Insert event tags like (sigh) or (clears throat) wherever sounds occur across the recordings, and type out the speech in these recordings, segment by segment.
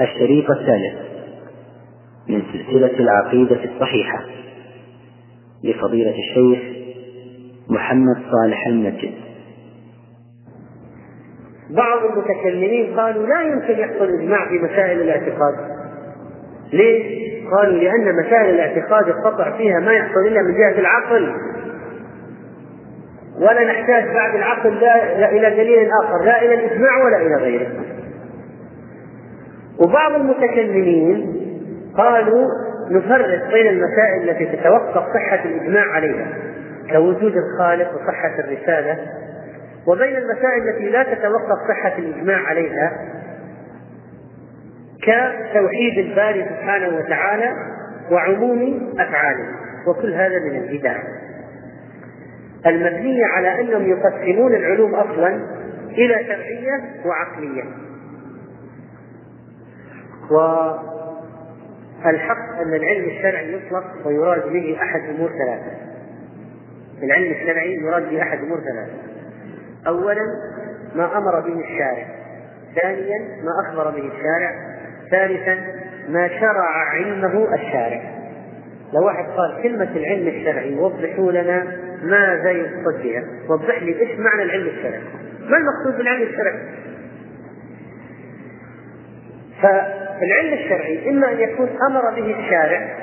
الشريط الثالث من سلسلة العقيدة الصحيحة لفضيلة الشيخ محمد صالح المجد بعض المتكلمين قالوا لا يمكن يحصل إجماع في مسائل الاعتقاد. ليش؟ قالوا لأن مسائل الاعتقاد القطع فيها ما يحصل إلا من جهة العقل. ولا نحتاج بعد العقل لا إلى دليل آخر لا إلى الإجماع ولا إلى غيره. وبعض المتكلمين قالوا نفرق بين المسائل التي تتوقف صحة الإجماع عليها كوجود الخالق وصحة الرسالة وبين المسائل التي لا تتوقف صحة الإجماع عليها كتوحيد الباري سبحانه وتعالى وعموم أفعاله وكل هذا من البدع. المبنية على أنهم يقسمون العلوم أصلا إلى شرعية وعقلية. والحق أن العلم الشرعي يطلق ويراد به أحد أمور ثلاثة. العلم الشرعي يراد به أحد أمور ثلاثة. أولا ما أمر به الشارع. ثانيا ما أخبر به الشارع. ثالثا ما شرع علمه الشارع. لو واحد قال كلمة العلم الشرعي وضحوا لنا ماذا يقصد بها وضح لي إيش معنى العلم الشرعي. ما المقصود بالعلم الشرعي؟ فالعلم الشرعي إما أن يكون أمر به الشارع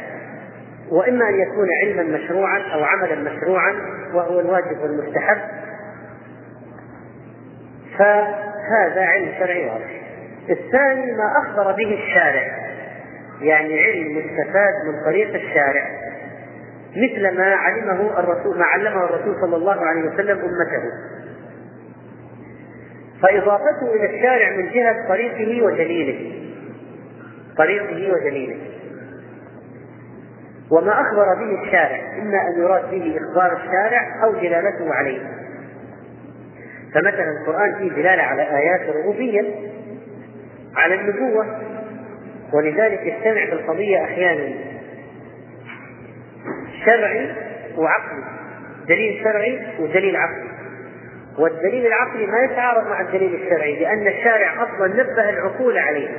وإما أن يكون علما مشروعا أو عملا مشروعا وهو الواجب والمستحب فهذا علم شرعي واضح. الثاني ما أخبر به الشارع يعني علم مستفاد من طريق الشارع مثل ما علمه الرسول ما علمه الرسول صلى الله عليه وسلم أمته. فإضافته إلى الشارع من جهة طريقه ودليله طريقه ودليله وما أخبر به الشارع إما أن يراد به إخبار الشارع أو دلالته عليه. فمثلا القرآن فيه دلالة على آيات الربوبية على النبوة ولذلك يجتمع في القضية أحيانا شرعي وعقلي. دليل شرعي ودليل عقلي. والدليل العقلي ما يتعارض مع الدليل الشرعي لأن الشارع أصلا نبه العقول عليه.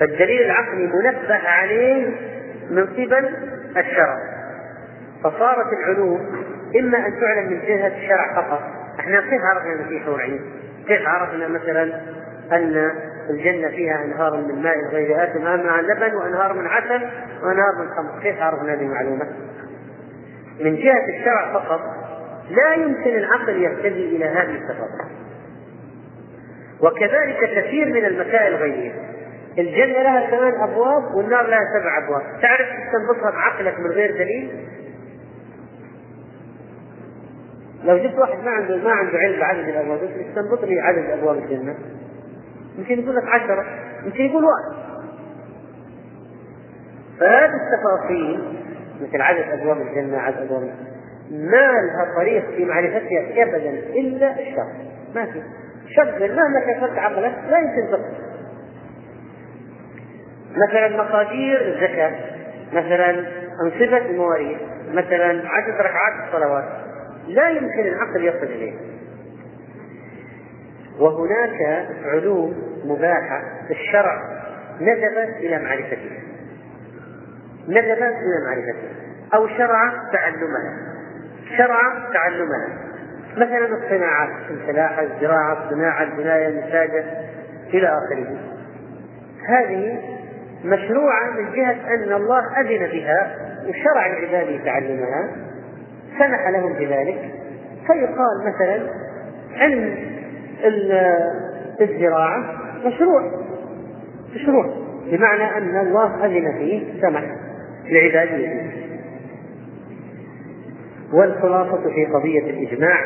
فالدليل العقلي منبه عليه من قبل الشرع. فصارت العلوم إما أن تعلم من جهة الشرع فقط. إحنا كيف عرفنا أن في حور عين؟ كيف عرفنا مثلا أن الجنة فيها أنهار من ماء غير آسن؟ مع لبن وأنهار من عسل وأنهار من خمر. كيف عرفنا هذه المعلومة؟ من جهة الشرع فقط لا يمكن العقل يهتدي إلى هذه التفاصيل. وكذلك كثير من المسائل غيرها الجنة لها ثمان أبواب والنار لها سبع أبواب. تعرف تستنبطها بعقلك من غير دليل؟ لو جبت واحد ما عنده ما عنده علم بعدد الأبواب استنبط لي عدد أبواب الجنة. يمكن يقول لك عشرة يمكن يقول واحد. فهذه التفاصيل مثل عدد أبواب الجنة عدد أبواب ما لها طريق في معرفتها ابدا إلا الشر. ما في. شغل مهما كثرت عقلك لا يمكن تصل مثلا مقادير الزكاة مثلا انصبه المواريث مثلا عدد ركعات الصلوات. لا يمكن العقل يصل إليه. وهناك علوم مباحة في الشرع ندبت إلى معرفتها. ندبت إلى معرفتها. أو شرع تعلمها. شرع تعلمها. مثلا الصناعات الفلاحة الزراعة الصناعة البناية المساجد إلى آخره. هذه مشروعة من جهة أن الله أذن بها وشرع لعباده تعلمها سمح لهم بذلك. فيقال مثلا علم الزراعة مشروع مشروع بمعنى أن الله أذن فيه سمح لعباده. والخلاصة في قضية الإجماع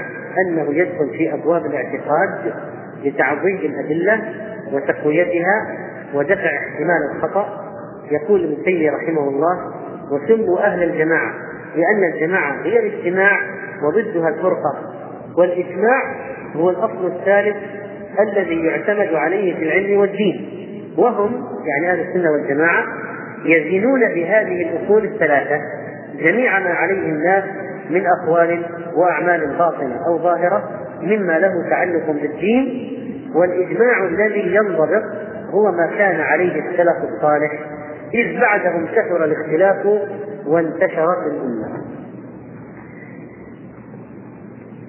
أنه يدخل في أبواب الاعتقاد لتعظيم الأدلة وتقويتها ودفع احتمال الخطأ. يقول ابن تيمية رحمه الله وسموا أهل الجماعة لأن الجماعة هي الاجتماع وضدها الفرقة والإجماع هو الأصل الثالث الذي يعتمد عليه في العلم والدين وهم يعني أهل السنة والجماعة يزنون بهذه الأصول الثلاثة جميع ما عليه الناس من أقوال وأعمال باطنة أو ظاهرة مما له تعلق بالدين والإجماع الذي ينضبط هو ما كان عليه السلف الصالح إذ بعدهم كثر الاختلاف وانتشرت الأمة.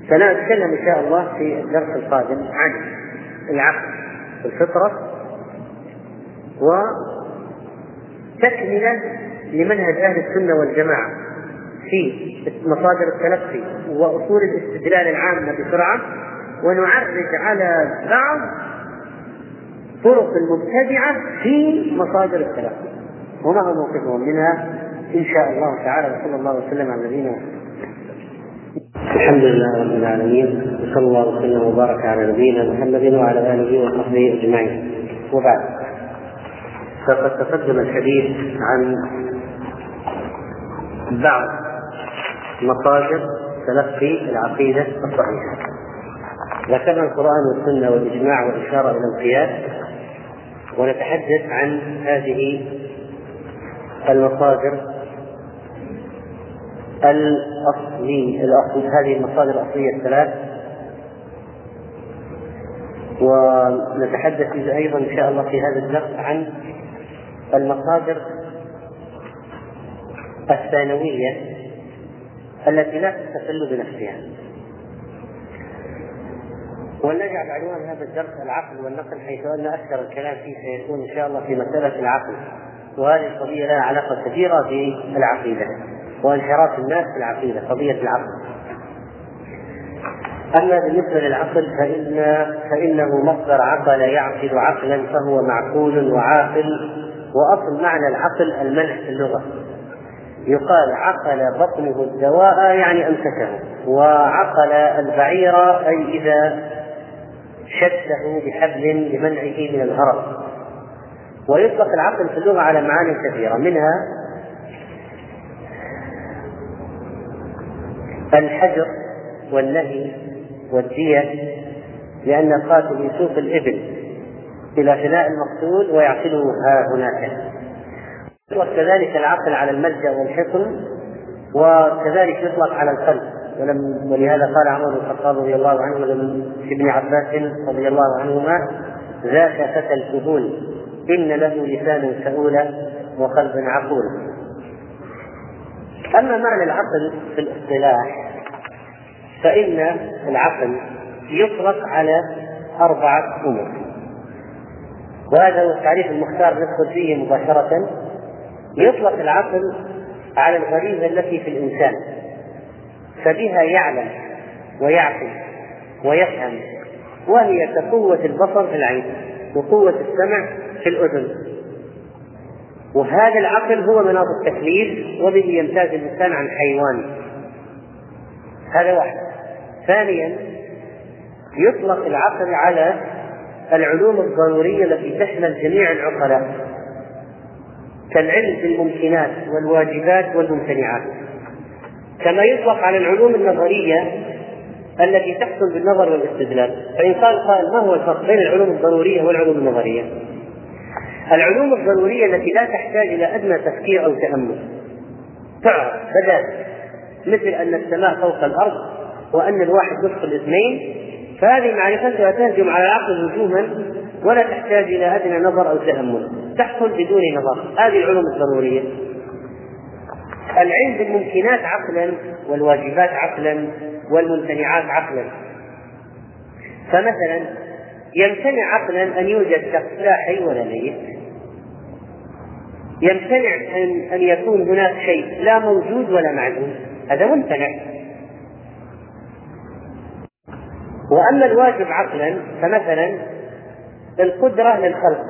سنتكلم إن شاء الله في الدرس القادم عن العقل الفطرة وتكملة لمنهج أهل السنة والجماعة في مصادر التلقي وأصول الاستدلال العامة بسرعة ونعرج على بعض طرق المبتدعة في مصادر التلقي. وما هو موقفهم منها؟ إن شاء الله تعالى وصلى الله وسلم على نبينا الحمد لله رب العالمين وصلى الله وسلم وبارك على نبينا محمد وعلى آله وصحبه أجمعين. وبعد. فقد تقدم الحديث عن بعض مصادر تلقي العقيدة الصحيحة. ذكرنا القرآن والسنة والإجماع والإشارة إلى القياس. ونتحدث عن هذه المصادر الأصلي الأصل هذه المصادر الأصلية الثلاث. ونتحدث أيضا إن شاء الله في هذا الدرس عن المصادر الثانوية التي لا تستقل بنفسها. ولنجعل عنوان هذا الدرس العقل والنقل حيث أن أكثر الكلام فيه سيكون إن شاء الله في مسألة العقل. وهذه القضية لها علاقة كثيره بالعقيدة وانحراف الناس في العقيدة قضية العقل. أما بالنسبة للعقل فان فإنه مصدر عقل يعقل عقلا فهو معقول وعاقل وأصل معنى العقل المنح في اللغة. يقال عقل بطنه الدواء يعني أمسكه وعقل البعير أي إذا شده بحبل لمنعه من الهرب. ويطلق العقل في اللغة على معاني كثيرة. منها الحجر والنهي والدية لأن القاتل يسوق الإبل إلى فناء المقتول ويعقله ها هناك. وكذلك العقل على الملجأ والحصن وكذلك يطلق على القلب. ولم ولهذا قال عمر بن الخطاب رضي الله عنه لابن عباس رضي الله عنهما ذاك فتى الكهول إن له لسان سؤولا وقلب عقول. أما معنى العقل في الاصطلاح فإن العقل يطلق على أربعة أمور. وهذا هو التعريف المختار ندخل فيه مباشرة. يطلق العقل على الغريزة التي في الإنسان. فبها يعلم ويعقل ويفهم وهي كقوة البصر في العين وقوة السمع في الأذن. وهذا العقل هو مناط التكليف وبه يمتاز الإنسان عن حيوان. هذا واحد. ثانيا يطلق العقل على العلوم الضرورية التي تشمل جميع العقلاء كالعلم بالممكنات والواجبات والممتنعات. كما يطلق على العلوم النظرية التي تحصل بالنظر والاستدلال. فإن قال قائل ما هو الفرق بين العلوم الضرورية والعلوم النظرية؟ العلوم الضرورية التي لا تحتاج إلى أدنى تفكير أو تأمل. تعرف بدأت. مثل أن السماء فوق الأرض وأن الواحد نصف الاثنين فهذه معرفتها تهجم على العقل هجوما ولا تحتاج إلى أدنى نظر أو تأمل. تحصل بدون نظر. هذه العلوم الضرورية. العلم بالممكنات عقلا والواجبات عقلا والممتنعات عقلا. فمثلا يمتنع عقلا أن يوجد شخص لا حي ولا ميت. يمتنع ان أن يكون هناك شيء لا موجود ولا معدوم. هذا ممتنع. وأما الواجب عقلا فمثلا القدرة للخلق.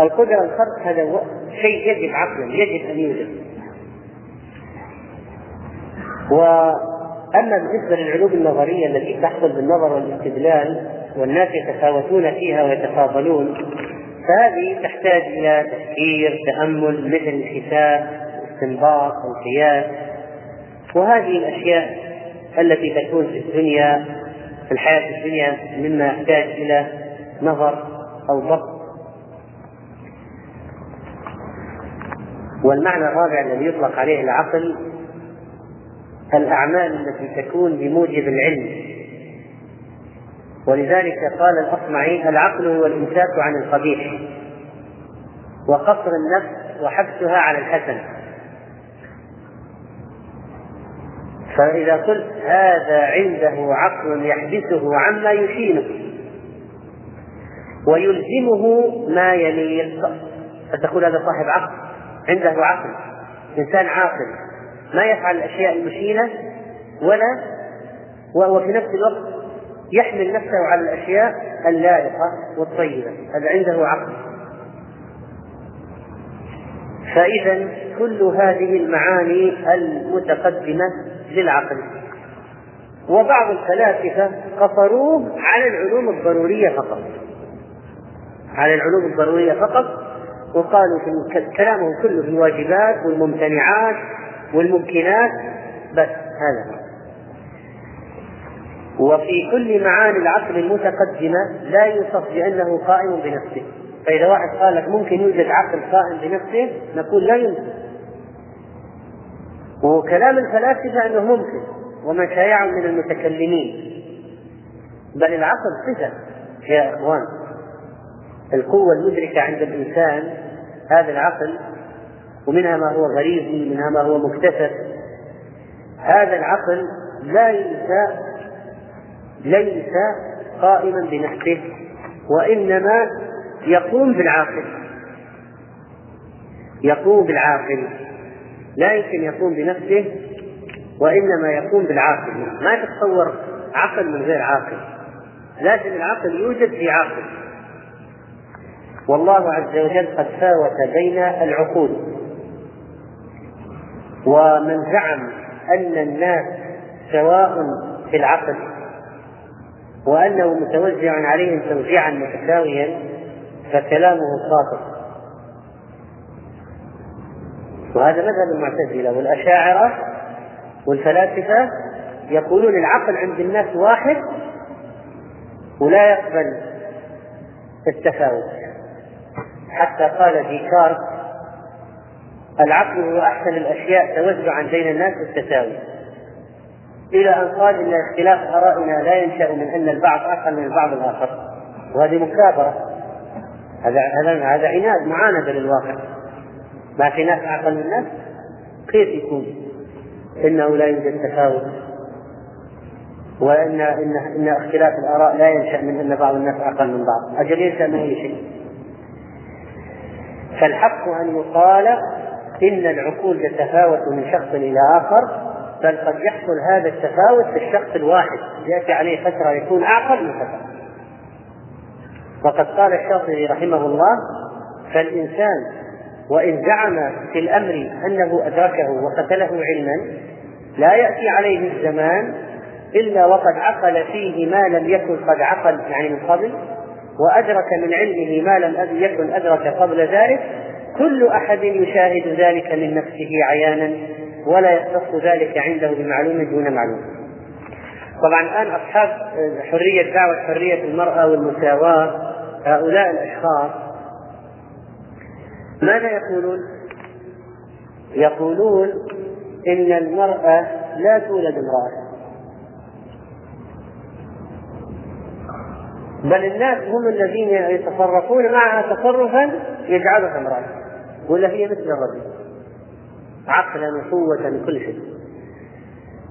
القدرة للخلق هذا شيء يجب عقلا يجب أن يوجد. وأما بالنسبة للعلوم النظرية التي تحصل بالنظر والاستدلال والناس يتفاوتون فيها ويتفاضلون فهذه تحتاج إلى تفكير تأمل مثل الحساب الاستنباط القياس وهذه الأشياء التي تكون في الدنيا في الحياة الدنيا مما يحتاج إلى نظر أو ضبط. والمعنى الرابع الذي يطلق عليه العقل الأعمال التي تكون بموجب العلم. ولذلك قال الأصمعي العقل هو الإمساك عن القبيح وقصر النفس وحبسها على الحسن. فإذا قلت هذا عنده عقل يحبسه عما يشينه ويلزمه ما يليق فتقول هذا صاحب عقل. عنده عقل إنسان عاقل ما يفعل الأشياء المشينة ولا وفي نفس الوقت يحمل نفسه على الأشياء اللائقة والطيبة هذا عنده عقل. فإذا كل هذه المعاني المتقدمة للعقل. وبعض الفلاسفة قصروه على العلوم الضرورية فقط. على العلوم الضرورية فقط وقالوا في كلامهم كله في الواجبات والممتنعات والممكنات بس هذا. وفي كل معاني العقل المتقدمة لا يوصف بأنه قائم بنفسه. فإذا واحد قال لك ممكن يوجد عقل قائم بنفسه نقول لا يمكن. وكلام الفلاسفة أنه ممكن وما شايع من المتكلمين. بل العقل صفة يا إخوان. القوة المدركة عند الإنسان هذا العقل ومنها ما هو غريزي منها ما هو مكتسب. هذا العقل لا ينسى ليس قائما بنفسه وإنما يقوم بالعاقل. يقوم بالعاقل. لا يمكن يقوم بنفسه وإنما يقوم بالعاقل. ما تتصور عقل من غير عاقل. لازم العقل يوجد في عاقل والله عز وجل قد فاوت بين العقول. ومن زعم أن الناس سواء في العقل وأنه متوزع عليهم توزيعا متساويا فكلامه خاطئ. وهذا مذهب المعتزلة والأشاعرة والفلاسفة يقولون العقل عند الناس واحد ولا يقبل التفاوت. حتى قال ديكارت العقل هو أحسن الأشياء توزعا بين الناس بالتساوي. إلى أن قال إن اختلاف آرائنا لا ينشأ من أن البعض أقل من البعض الآخر. وهذه مكابرة. هذا هذا هذا عناد معاندة للواقع. ما في ناس أعقل من الناس؟ كيف يكون؟ إنه لا يوجد تفاوت. وإن إن إن اختلاف الآراء لا ينشأ من أن بعض الناس أقل من بعض. أجل ينشأ من أي شيء؟ فالحق أن يقال إن العقول تتفاوت من شخص إلى آخر بل قد يحصل هذا التفاوت في الشخص الواحد. يأتي عليه فترة يكون أعقل من فترة. وقد قال الشاطبي رحمه الله فالإنسان وإن زعم في الأمر أنه أدركه وقتله علما لا يأتي عليه الزمان إلا وقد عقل فيه ما لم يكن قد عقل يعني من قبل وأدرك من علمه ما لم يكن أدرك قبل ذلك كل أحد يشاهد ذلك من نفسه عيانا ولا يختص ذلك عنده بمعلوم دون معلوم طبعا الآن أصحاب حرية دعوة حرية المرأة والمساواة هؤلاء الأشخاص ماذا يقولون؟ يقولون إن المرأة لا تولد امرأة بل الناس هم الذين يتصرفون معها تصرفا يجعلها امرأة. ولا هي مثل الرجل. عقلا وقوة وكل شيء.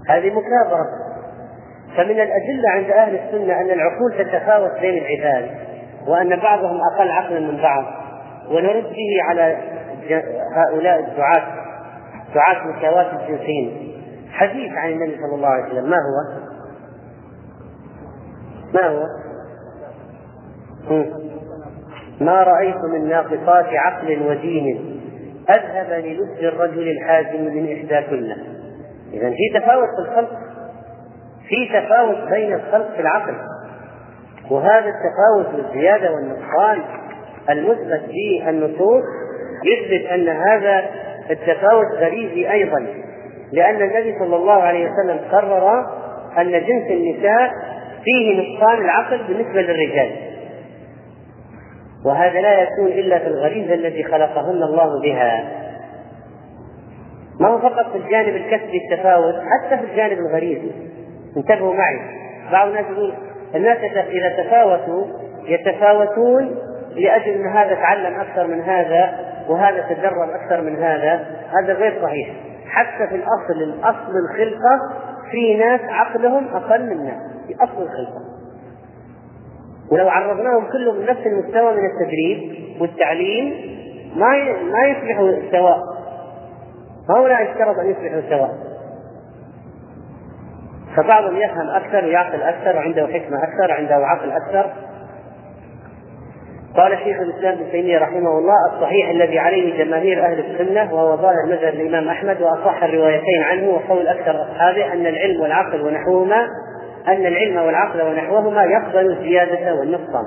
هذه مكابرة. فمن الأدلة عند أهل السنة أن العقول تتفاوت بين العباد وأن بعضهم أقل عقلا من بعض. ونرد به على هؤلاء الدعاة دعاة مساواة الجنسين. حديث عن النبي صلى الله عليه وسلم. ما هو؟ ما هو؟ ما رأيت من ناقصات عقل ودين أذهب للب الرجل الحازم من إحداكن إذا في تفاوت في الخلق في تفاوت بين الخلق في العقل. وهذا التفاوت والزيادة والنقصان المثبت في النصوص يثبت أن هذا التفاوت غريزي أيضا لأن النبي صلى الله عليه وسلم قرر أن جنس النساء فيه نقصان العقل بالنسبة للرجال. وهذا لا يكون إلا في الغريزة التي خلقهن الله بها. ما هو فقط في الجانب الكسبي التفاوت حتى في الجانب الغريزي انتبهوا معي. بعض الناس يقول الناس إذا تفاوتوا يتفاوتون لأجل أن هذا تعلم أكثر من هذا وهذا تدرب أكثر من هذا. هذا غير صحيح. حتى في الأصل الأصل الخلقة في ناس عقلهم أقل من ناس. في أصل الخلقة. ولو عرضناهم كلهم نفس المستوى من التدريب والتعليم ما ما يصبحوا سواء. هؤلاء يفترض أن يصبحوا سواء. فبعضهم يفهم أكثر ويعقل أكثر وعنده حكمة أكثر وعنده عقل أكثر. قال شيخ الإسلام ابن تيمية رحمه الله الصحيح الذي عليه جماهير أهل السنة وهو ظاهر مذهب الإمام أحمد وأصح الروايتين عنه وقول أكثر أصحابه أن العلم والعقل ونحوهما أن العلم والعقل ونحوهما يقبل الزيادة والنقصان.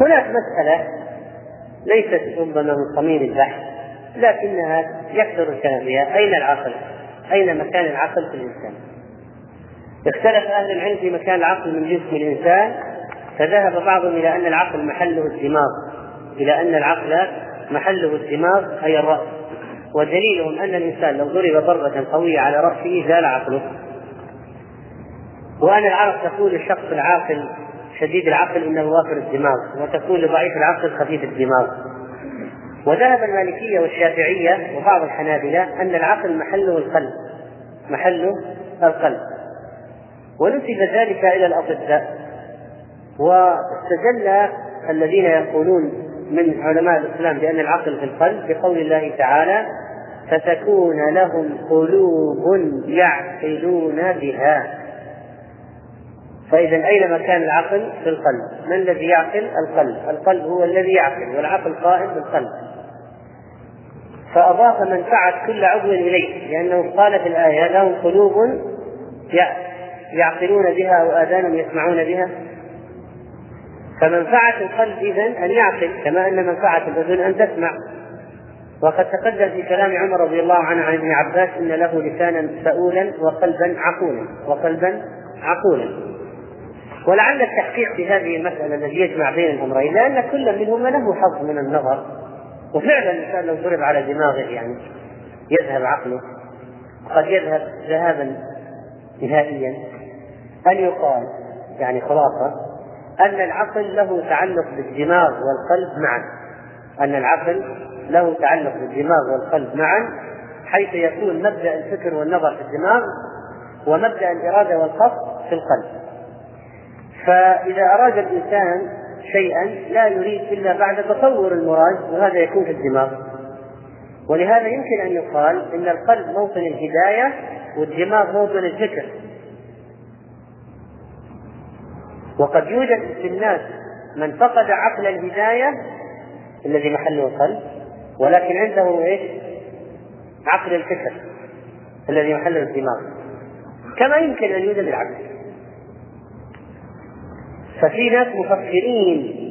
هناك مسألة ليست ربما من صميم البحث لكنها يكثر الكلام فيها أين العقل؟ أين مكان العقل في الإنسان؟ اختلف أهل العلم في مكان العقل من جسم الإنسان فذهب بعضهم إلى أن العقل محله الدماغ إلى أن العقل محله الدماغ أي الرأس ودليلهم أن الإنسان لو ضرب ضربه قوية على رأسه زال عقله وان العرب تقول للشخص العاقل شديد العقل إنه وافر الدماغ وتقول لضعيف العقل خفيف الدماغ. وذهب المالكية والشافعية وبعض الحنابلة أن العقل محله القلب محله القلب. ونسب ذلك إلى الأطباء. واستدل الذين يقولون من علماء الإسلام بأن العقل في القلب بقول الله تعالى فتكون لهم قلوب يعقلون بها. فإذا أين مكان العقل؟ في القلب، من الذي يعقل؟ القلب، القلب هو الذي يعقل والعقل قائم بالقلب. فأضاف منفعة كل عضو إليه لأنه قال في الآية لهم قلوب يعقلون بها أو آذان يسمعون بها فمنفعة القلب إذا أن يعقل كما أن منفعة الأذن أن تسمع وقد تقدم في كلام عمر رضي الله عنه عن ابن عباس أن له لسانا سؤولا وقلبا عقولا وقلبا عقولا ولعل التحقيق في هذه المسألة الذي يجمع بين الأمرين لأن كل منهما له حظ من النظر. وفعلا الإنسان لو ضرب على دماغه يعني يذهب عقله. قد يذهب ذهابا نهائيا. أن يقال يعني خلاصة أن العقل له تعلق بالدماغ والقلب معا. أن العقل له تعلق بالدماغ والقلب معا حيث يكون مبدأ الفكر والنظر في الدماغ ومبدأ الإرادة والقصد في القلب. فإذا أراد الإنسان شيئا لا يريد إلا بعد تصور المراد وهذا يكون في الدماغ. ولهذا يمكن أن يقال إن القلب موطن الهداية والدماغ موطن الفكر. وقد يوجد في الناس من فقد عقل الهداية الذي محله القلب ولكن عنده إيش؟ عقل الفكر الذي محله الدماغ. كما يمكن أن يوجد العكس. ففي ناس مفكرين.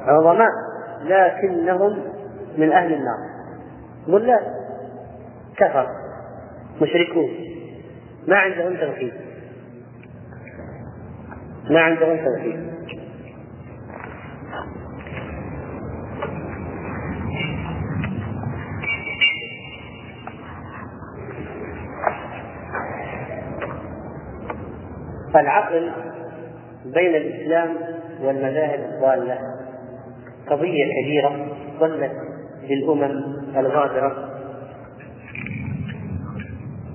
عظماء لكنهم من أهل النار. ولا كفر. مشركون. ما عندهم توحيد. ما عندهم توحيد. فالعقل بين الإسلام والمذاهب الضالة. قضية كبيرة ظلت للأمم الغابرة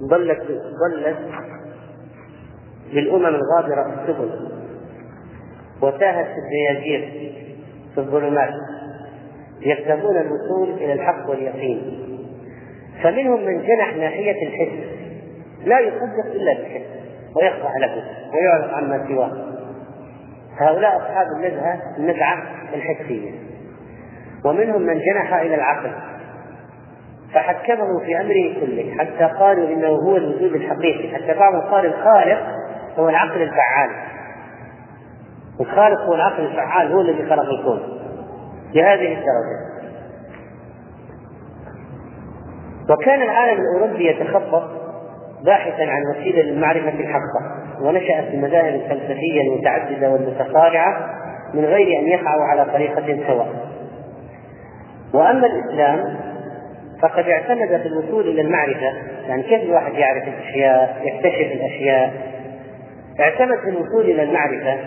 ظلت ظلت للأمم الغابرة السبل. وتاهت في الدياجير في الظلمات. يكتبون الوصول إلى الحق واليقين. فمنهم من جنح ناحية الحس لا يصدق إلا بالحس ويخضع له. ويعرض عما سواه. هؤلاء أصحاب النزهة النزعة الحسية. ومنهم من جنح إلى العقل فحكمه في أمره كله حتى قالوا إنه هو الوجود الحقيقي حتى بعضهم قال الخالق هو العقل الفعال. الخالق هو العقل الفعال هو الذي خلق الكون. بهذه الدرجة. وكان العالم الأوروبي يتخبط باحثا عن وسيلة للمعرفة الحقة. ونشأت المذاهب الفلسفية المتعددة والمتفارعة من غير أن يقعوا على طريقة سواء. وأما الإسلام فقد اعتمد في الوصول إلى المعرفة يعني كيف الواحد يعرف الأشياء يكتشف الأشياء؟ اعتمد في الوصول إلى المعرفة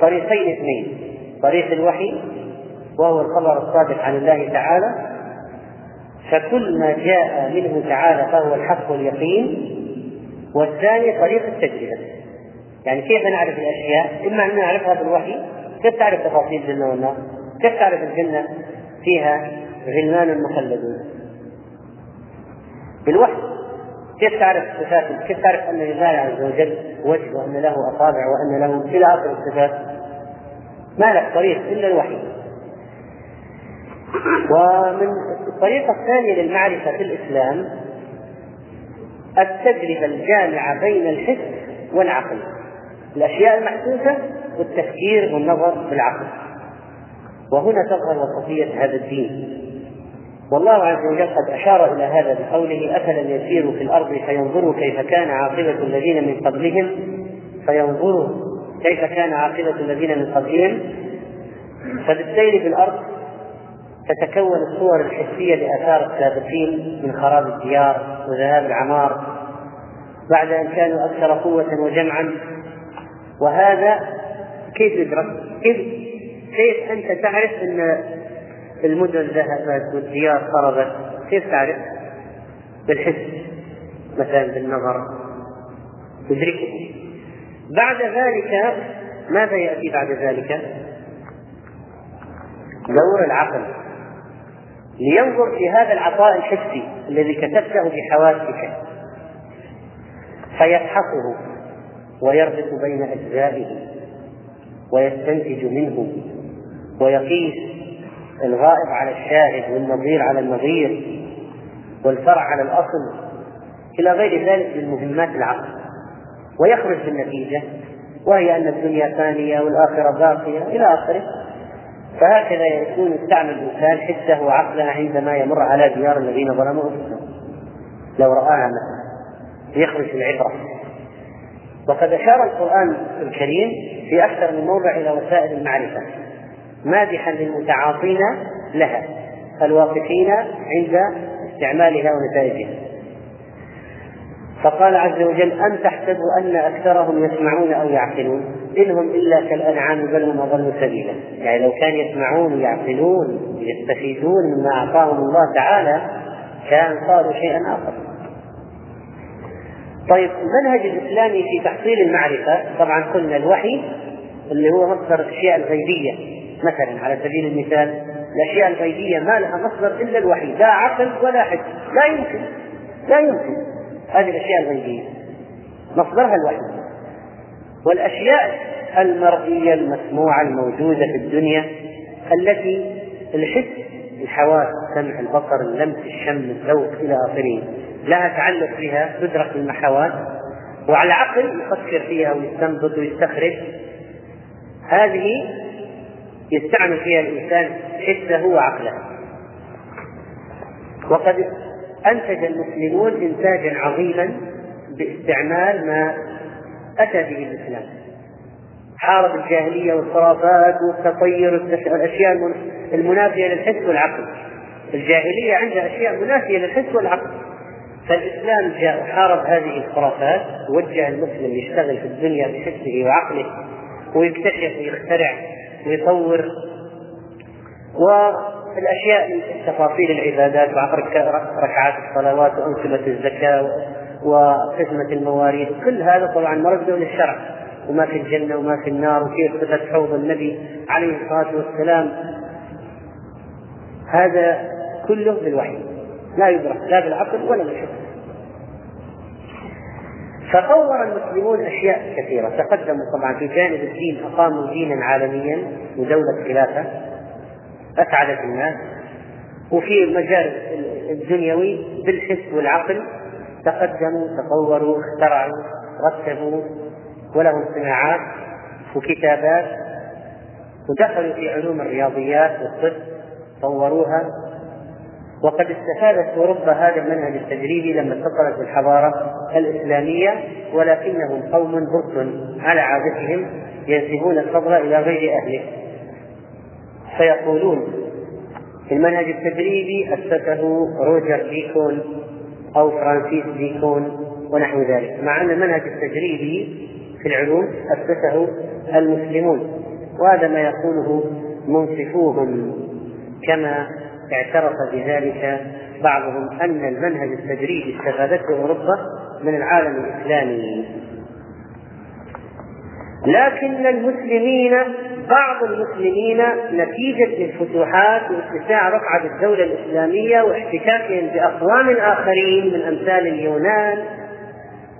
طريقين اثنين طريق الوحي وهو الخبر الصادق عن الله تعالى فكل ما جاء منه تعالى فهو الحق واليقين والثاني طريق التجربة يعني كيف نعرف الأشياء؟ إما أن نعرفها بالوحي. كيف تعرف تفاصيل الجنة والنار؟ كيف تعرف الجنة فيها غلمان مخلدون؟ بالوحي. كيف تعرف صفات كيف تعرف أن لله عز وجل وجه وأن له أصابع وأن له إلى آخر الصفات؟ ما لك طريق إلا الوحي. ومن الطريقة الثانية للمعرفة في الإسلام التجربة الجامعة بين الحس والعقل. الأشياء المحسوسة والتفكير والنظر بالعقل. وهنا تظهر وصفية هذا الدين. والله عز وجل قد أشار إلى هذا بقوله أفلم يسيروا في الأرض فينظروا كيف كان عاقبة الذين من قبلهم؟ فينظروا كيف كان عاقبة الذين من قبلهم؟ فبالسير في الأرض تتكون الصور الحسية لآثار السابقين من خراب الديار وذهاب العمار بعد أن كانوا أكثر قوة وجمعا وهذا كيف يدرك؟ كيف كيف أنت تعرف أن المدن ذهبت والديار خربت كيف تعرف؟ بالحس مثلا بالنظر تدركه بعد ذلك ماذا يأتي بعد ذلك؟ دور العقل لينظر في هذا العطاء الحسي الذي كتبته بحواسك فيفحصه ويربط بين أجزائه ويستنتج منه ويقيس الغائب على الشاهد والنظير على النظير والفرع على الأصل إلى غير ذلك من مهمات العقل. ويخرج بالنتيجة وهي أن الدنيا فانية والآخرة باقية إلى آخره. فهكذا يكون يستعمل الإنسان حسه وعقله عندما يمر على ديار الذين ظلموا أنفسهم. لو رآها مثلا. يخرج العبرة. وقد أشار القرآن الكريم في أكثر من موضع إلى وسائل المعرفة. مادحا للمتعاطين لها. الواقفين عند استعمالها ونتائجها. فقال عز وجل أم تحسبوا أن أكثرهم يسمعون أو يعقلون؟ إن هم إلا كالأنعام بل هم أضل سبيلا. يعني لو كان يسمعون ويعقلون يستفيدون مما أعطاهم الله تعالى كان صاروا شيئا آخر. طيب المنهج الإسلامي في تحصيل المعرفة طبعا قلنا الوحي اللي هو مصدر الأشياء الغيبية. مثلا على سبيل المثال الأشياء الغيبية ما لها مصدر إلا الوحي لا عقل ولا حس لا يمكن لا يمكن. هذه الأشياء الغيبية. مصدرها الوحي. والأشياء المرئية المسموعة الموجودة في الدنيا التي الحس الحواس السمع البصر اللمس الشم الذوق إلى آخره لها تعلق بها تدرك بالمحاوات وعلى العقل يفكر فيها ويستنبط ويستخرج. هذه يستعمل فيها الإنسان حسه وعقله. وقد أنتج المسلمون إنتاجا عظيما باستعمال ما أتى به الإسلام. حارب الجاهلية والخرافات والتطير والأشياء المنافية للحس والعقل. الجاهلية عندها أشياء منافية للحس والعقل. فالإسلام جاء وحارب هذه الخرافات ووجه المسلم يشتغل في الدنيا بحسه وعقله ويكتشف ويخترع ويطور. والأشياء تفاصيل العبادات ركعات الصلوات وأنظمة الزكاة وخدمة المواريث. كل هذا طبعا مرده للشرع وما في الجنة وما في النار وكيف صفة حوض النبي عليه الصلاة والسلام. هذا كله بالوحي لا يدرك لا بالعقل ولا بالحس فطور المسلمون أشياء كثيرة. تقدموا طبعا في جانب الدين أقاموا دينا عالميا ودولة خلافة أسعدت الناس. وفي المجال الدنيوي بالحس والعقل. تقدموا تطوروا اخترعوا رتبوا ولهم صناعات وكتابات ودخلوا في علوم الرياضيات والطب طوروها. وقد استفادت أوروبا هذا المنهج التجريبي لما اتصلت بالحضارة الإسلامية ولكنهم قوم برد على عادتهم ينسبون الفضل إلى غير أهله. فيقولون المنهج التدريبي اسسه روجر بيكون أو فرانسيس بيكون ونحو ذلك مع أن المنهج التجريبي في العلوم أسسه المسلمون وهذا ما يقوله منصفوهم كما اعترف بذلك بعضهم أن المنهج التجريبي استفادته أوروبا من العالم الإسلامي. لكن المسلمين بعض المسلمين نتيجة الفتوحات واتساع رقعة الدولة الإسلامية واحتكاكهم بأقوام آخرين من أمثال اليونان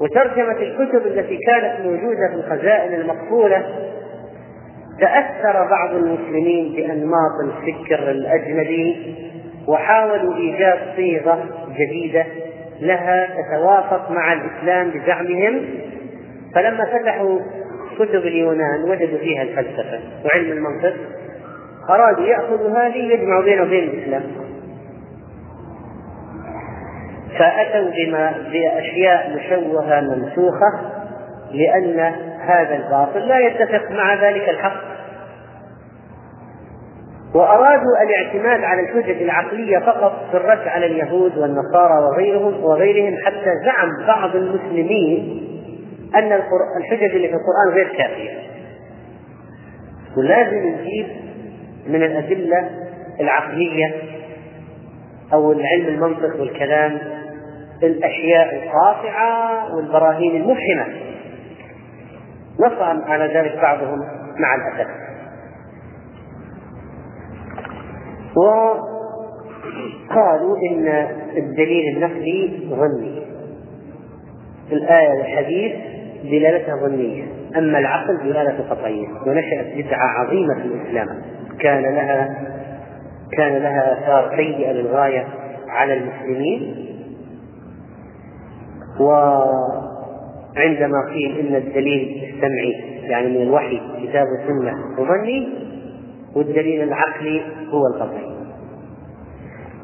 وترجمة الكتب التي كانت موجودة في الخزائن المقفولة تأثر بعض المسلمين بأنماط الفكر الأجنبي وحاولوا إيجاد صيغة جديدة لها تتوافق مع الإسلام بزعمهم. فلما فتحوا كتب اليونان وجدوا فيها الفلسفة وعلم المنطق. أرادوا يأخذوا هذه يجمعوا بينه وبين الإسلام. فأتوا بما بأشياء مشوهة منسوخة لأن هذا الباطل لا يتفق مع ذلك الحق. وأرادوا الاعتماد على الحجج العقلية فقط في الرد على اليهود والنصارى وغيرهم وغيرهم حتى زعم بعض المسلمين أن الحجج اللي في القرآن غير كافية. ولازم نجيب من الأدلة العقلية أو العلم المنطق والكلام الأشياء القاطعة والبراهين المفهمة. نص على ذلك بعضهم مع الأسف. وقالوا إن الدليل النقلي ظني الآية والحديث دلالتها ظنية. أما العقل دلالة قطعية ونشأت بدعة عظيمة في الإسلام. كان لها كان لها آثار سيئة للغاية على المسلمين. وعندما قيل إن الدليل السمعي يعني من الوحي كتاب السنة ظني والدليل العقلي هو القطعي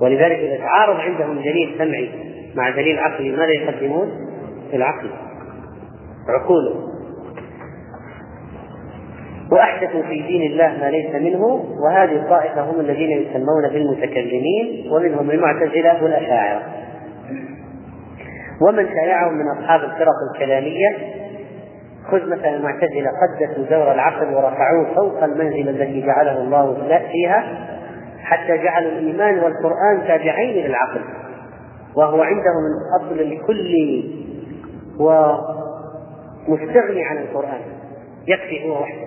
ولذلك إذا تعارض عندهم دليل سمعي مع دليل عقلي ماذا يقدمون؟ العقل. عقولهم وأحدثوا في دين الله ما ليس منه وهذه الطائفة هم الذين يسمون بالمتكلمين ومنهم المعتزلة والأشاعرة. ومن شايعهم من أصحاب الفرق الكلامية خذ مثلا المعتزلة قدسوا دور العقل ورفعوه فوق المنزل الذي جعله الله فيها حتى جعلوا الإيمان والقرآن تابعين للعقل. وهو عندهم الأصل لكل ومستغني عن القرآن. يكفي هو وحده.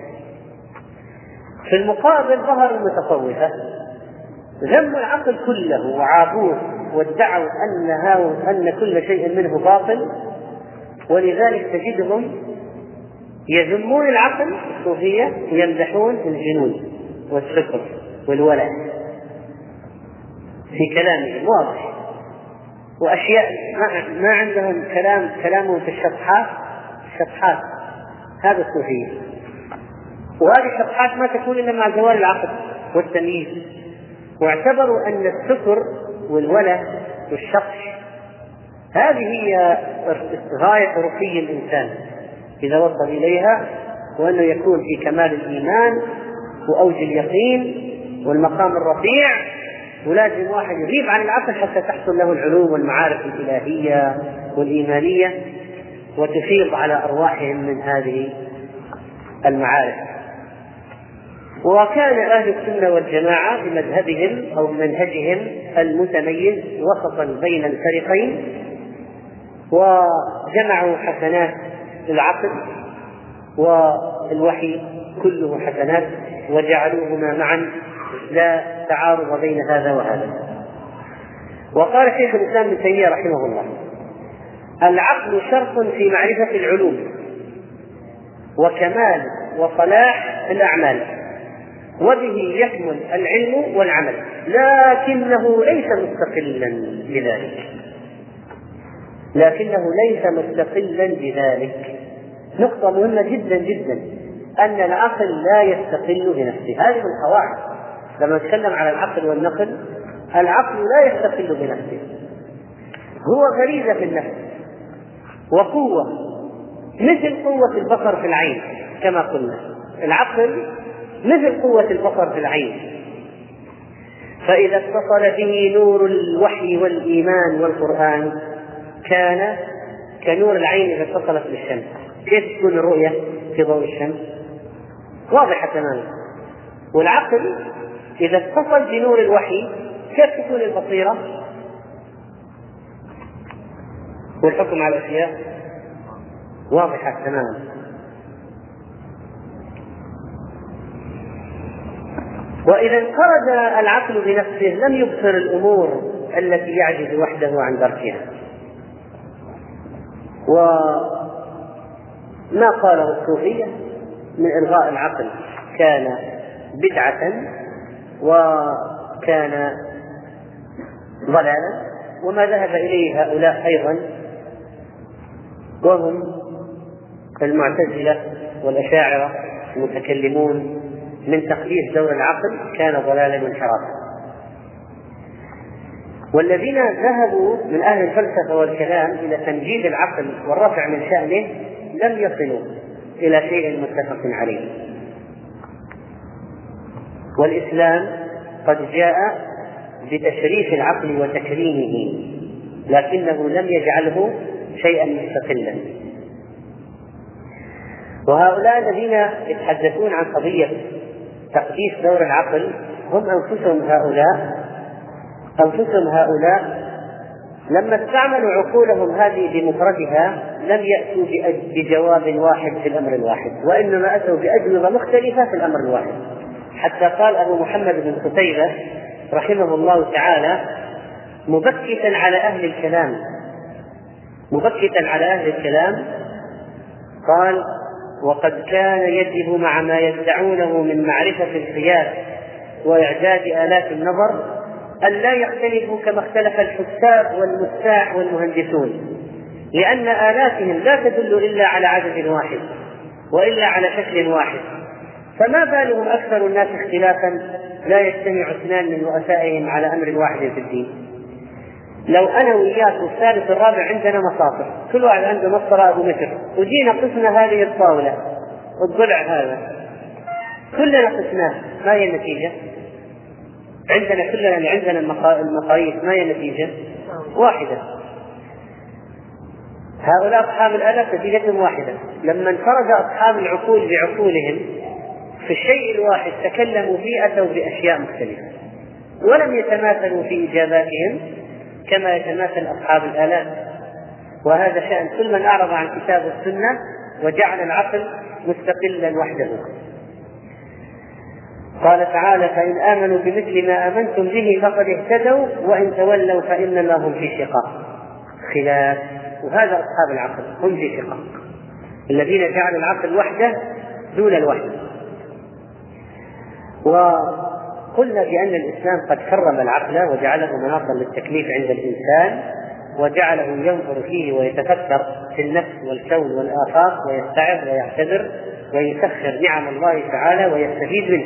في المقابل ظهر المتصوفة. ذموا العقل كله وعابوه وادعوا أن أن كل شيء منه باطل ولذلك تجدهم يذمون العقل الصوفية ويمدحون الجنون والسكر والولع في كلامهم واضح. وأشياء ما عندهم كلام كلامهم في الشطحات الشطحات. هذا الصوفيه وهذه الشطحات ما تكون إلا مع زوال العقل والتمييز. واعتبروا أن السكر والوله والشطح هذه هي غاية رقي الإنسان إذا وصل إليها وأنه يكون في كمال الإيمان وأوج اليقين والمقام الرفيع. ولازم واحد يغيب عن العقل حتى تحصل له العلوم والمعارف الإلهية والإيمانية. وتفيض على أرواحهم من هذه المعارف. وكان أهل السنة والجماعة بمذهبهم أو منهجهم المتميز وسطا بين الفريقين وجمعوا حسنات العقل والوحي كله حسنات وجعلوهما معا لا تعارض بين هذا وهذا. وقال شيخ الإسلام ابن تيمية رحمه الله العقل شرط في معرفة العلوم. وكمال وصلاح الأعمال. وبه يكمل العلم والعمل. لكنه ليس مستقلا بذلك. لكنه ليس مستقلا بذلك. نقطة مهمة جدا جدا. أن العقل لا يستقل بنفسه. هذه من القواعد. لما نتكلم على العقل والنقل العقل لا يستقل بنفسه. هو غريزة في النفس. وقوة. مثل قوة البصر في العين كما قلنا. العقل مثل قوة البصر في العين. فإذا اتصل به نور الوحي والإيمان والقرآن كان كنور العين إذا اتصلت بالشمس. كيف تكون الرؤية في ضوء الشمس؟ واضحة تماما. والعقل إذا اتصل بنور الوحي كيف تكون البصيرة؟ والحكم على الأشياء واضحة تماما. وإذا انفرد العقل بنفسه لم يبصر الأمور التي يعجز وحده عن دركها. وما قاله الصوفية من إلغاء العقل كان بدعة وكان ضلالا وما ذهب إليه هؤلاء أيضا وهم المعتزلة والأشاعرة المتكلمون من تقديس دور العقل كان ضلالا وانحرافا. والذين ذهبوا من أهل الفلسفة والكلام إلى تمجيد العقل والرفع من شأنه لم يصلوا إلى شيء متفق عليه. والإسلام قد جاء بتشريف العقل وتكريمه لكنه لم يجعله شيئا مستقلا. وهؤلاء الذين يتحدثون عن قضية تقديس دور العقل هم أنفسهم هؤلاء. أنفسهم هؤلاء لما استعملوا عقولهم هذه بمفردها لم يأتوا بجواب واحد في الأمر الواحد وإنما أتوا بأجوبة مختلفة في الأمر الواحد. حتى قال أبو محمد بن قتيبة رحمه الله تعالى مبكتا على أهل الكلام مبكتا على أهل الكلام قال وقد كان يجب مع ما يدعونه من معرفة القياس وإعداد آلات النظر أن لا يختلفوا كما اختلف الحساب والمستاع والمهندسون لأن آلاتهم لا تدل إلا على عدد واحد وإلا على شكل واحد فما بالهم أكثر الناس اختلافا لا يجتمع اثنان من رؤسائهم على أمر واحد في الدين؟ لو أنا وياك والثالث الرابع عندنا مصاطر. كل واحد عنده مسطره أبو متر وجينا قسنا هذه الطاولة. الضلع هذا. كلنا قسناه ما هي النتيجة؟ عندنا كلنا اللي عندنا المقاييس. ما هي النتيجة؟ واحدة. هؤلاء أصحاب الالات نتيجتهم واحدة. لما انفرد أصحاب العقول بعقولهم في الشيء الواحد تكلموا فيه أتوا بأشياء مختلفة. ولم يتماثلوا في إجاباتهم كما يتماثل أصحاب الآلات. وهذا شأن. كل من أعرض عن كتاب السنة وجعل العقل مستقلا وحده. قال تعالى فإن آمنوا بمثل ما آمنتم به فقد اهتدوا وإن تولوا فإنما هم في شقاق. خلاف. وهذا أصحاب العقل هم في شقاق. الذين جعلوا العقل وحده دون الوحي. قلنا بأن الإسلام قد كرم العقل وجعله مناطا للتكليف عند الإنسان وجعله ينظر فيه ويتفكر في النفس والكون والآفاق ويستعظ ويعتذر ويسخر نعم الله تعالى ويستفيد منه.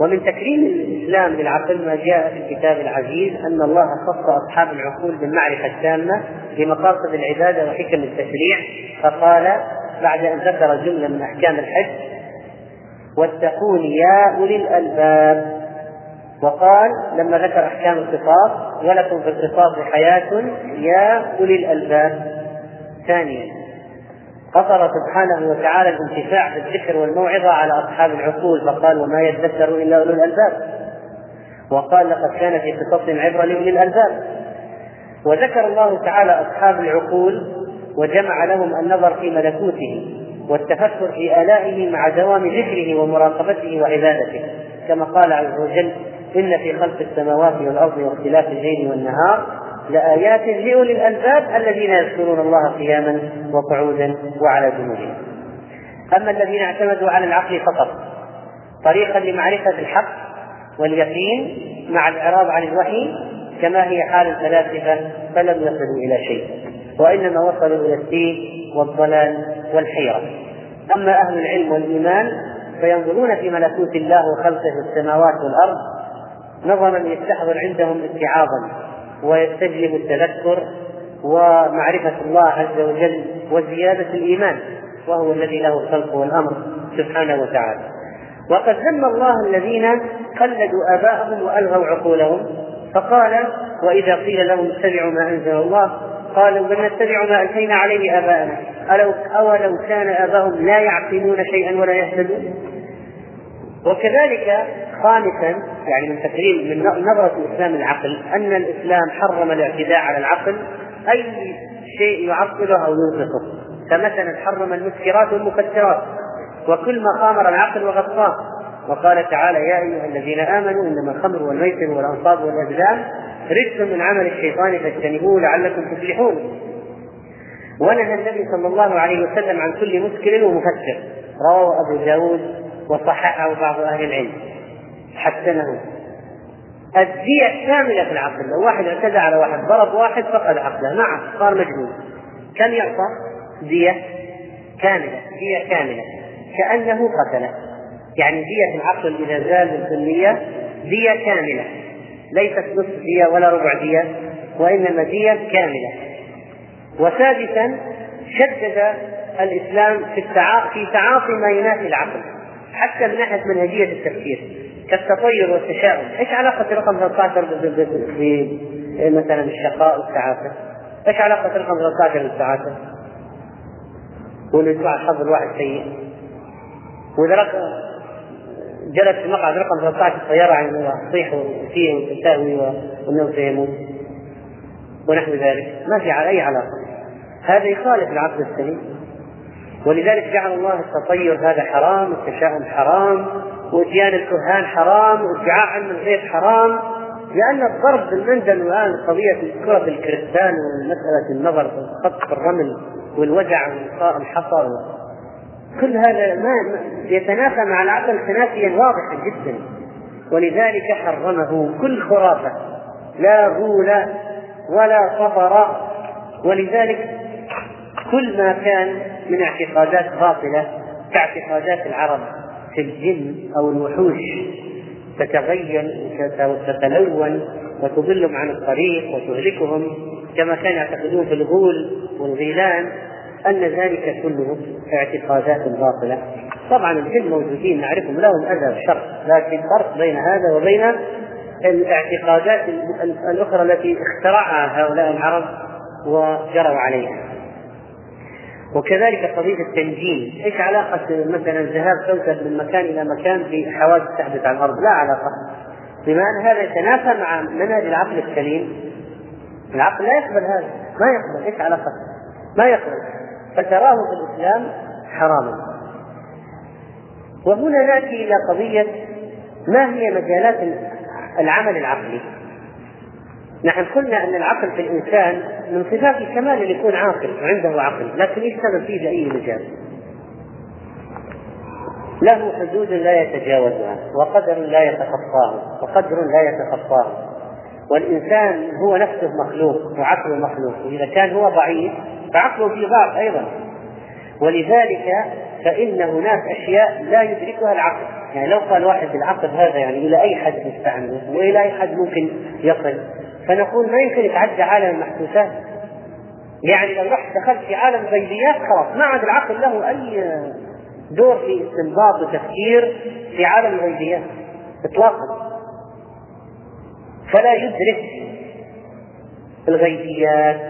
ومن تكريم الإسلام للعقل ما جاء في الكتاب العزيز أن الله خص أصحاب العقول بالمعرفة التامة بمقاصد العبادة وحكم التشريع فقال بعد أن ذكر جملة من أحكام الحج واتقون يا أولي الألباب. وقال لما ذكر أحكام القصاص ولكم في القصاص حياة يا أولي الألباب. ثانيا قصر سبحانه وتعالى الانتفاع بالذكر والموعظة على أصحاب العقول فقال وما يذكر إلا أولو الألباب. وقال لقد كان في قصصهم عبرة لأولي الألباب. وذكر الله تعالى أصحاب العقول وجمع لهم النظر في ملكوته. والتفكر في آلائه مع دوام ذكره ومراقبته وعبادته. كما قال عز وجل إن في خلق السماوات والأرض واختلاف الليل والنهار لآيات لأولي الألباب الذين يذكرون الله قياما وقعودا وعلى جنوبهم. أما الذين اعتمدوا على العقل فقط طريقا لمعرفة الحق واليقين مع الإعراض عن الوحي كما هي حال الفلاسفة فلم يصلوا إلى شيء وإنما وصلوا إلى الدين والضلال والحيرة. أما أهل العلم والإيمان فينظرون في ملكوت الله وخلقه السماوات والأرض نظرا يستحضر عندهم اتعاظا ويستجلب التذكر ومعرفة الله عز وجل وزيادة الإيمان وهو الذي له الخلق والأمر سبحانه وتعالى. وقد ذم الله الذين قلدوا آباءهم وألغوا عقولهم فقال وإذا قيل لهم اتبعوا ما أنزل الله قالوا بل نتبع ما ألفينا عليه آباءنا. ألو أولو كان آباؤهم لا يعقلون شيئا ولا يهتدون. وكذلك خامسا يعني من تكريم من نظرة الإسلام العقل أن الإسلام حرم الاعتداء على العقل. أي شيء يعطله أو ينقصه. فمثلا حرم المسكرات والمكسرات. وكل ما خامر العقل وغطاه. وقال تعالى يا أيها الذين آمنوا إنما الخمر والميسر والأنصاب والأزلام رجس من عمل الشيطان فاجتنبوه لعلكم تفلحون. ونهى النبي صلى الله عليه وسلم عن كل مسكر ومفكر. رواه أبو داود وصححه بعض أهل العلم. حسنه. الدية كاملة في العقل. لو واحد اعتدى على واحد ضرب واحد فقد عقله. نعم صار مجنون. كم يعطى دية كاملة دية كاملة. كأنه قتله. يعني دية العقل إذا زال بالكلية دية كاملة. ليست نصف دية ولا ربع دية وإنما دية كاملة وسادسا شدد الإسلام في في تعاطي ما ينافي العقل حتى من ناحية منهجية التفكير كالتطير والتشاؤم، إيش علاقة رقم 13 ب مثلا الشقاء والسعادة؟ إيش علاقة رقم 13 بالسعادة؟ وانه يطلع الحظ الواحد سيء. رقم جلس في مقعد رقم 13 السيارة يعني تصيح وفيه وتساوي وانه سيموت ونحو ذلك، ما في أي علاقة. هذا يخالف العقل السليم. ولذلك جعل الله التطير هذا حرام، التشاؤم حرام، واتيان الكهان حرام، وادعاء علم الغيب حرام، لأن الضرب بالمنجل الآن قضية كرة الكريستال ومسألة النظر في الخط في الرمل والوجع وإلقاء الحصى كل هذا ما يتنافى مع العقل تنافيا واضحا جدا. ولذلك حرمه كل خرافة. لا غول ولا صفر ولذلك كل ما كان من اعتقادات باطلة كاعتقادات العرب في الجن أو الوحوش تتغير وتتلون وتضلهم عن الطريق وتهلكهم كما كانوا يعتقدون في الغول والغيلان. أن ذلك كله اعتقادات باطلة طبعا الجن موجودين نعرفهم لهم أذى وشر لكن فرق بين هذا وبين الاعتقادات الأخرى التي اخترعها هؤلاء العرب وجروا عليها وكذلك قضية التنجيم، إيش علاقة مثلا ذهاب كوكب من مكان إلى مكان بحوادث تحدث على الأرض؟ لا علاقة. بما أن هذا يتنافى مع منهج العقل السليم. العقل لا يقبل هذا، ما يقبل، إيش علاقة؟ ما يقبل. فتراه في الإسلام حراما. وهنا نأتي إلى قضية ما هي مجالات العمل العقلي؟ نحن قلنا أن العقل في الإنسان من صفات الكمال ان يكون عاقل وعنده عقل، لكن يشتغل فيه باي مجال؟ له حدود لا يتجاوزها، وقدر لا يتخطاه، وقدر لا يتخطاه. والإنسان هو نفسه مخلوق وعقله مخلوق، وإذا كان هو ضعيف فعقله في ضعف أيضا. ولذلك فإن هناك أشياء لا يدركها العقل، يعني لو قال واحد العقل هذا يعني إلى أي حد يستعمله وإلى أي حد ممكن يصل فنقول ما يمكن يتعدى عالم المحسوسات؟ يعني لو رحت دخلت في عالم الغيبيات خلاص ما عاد العقل له أي دور في استنباط وتفكير في عالم الغيبيات اطلاقا. فلا يدرك الغيبيات.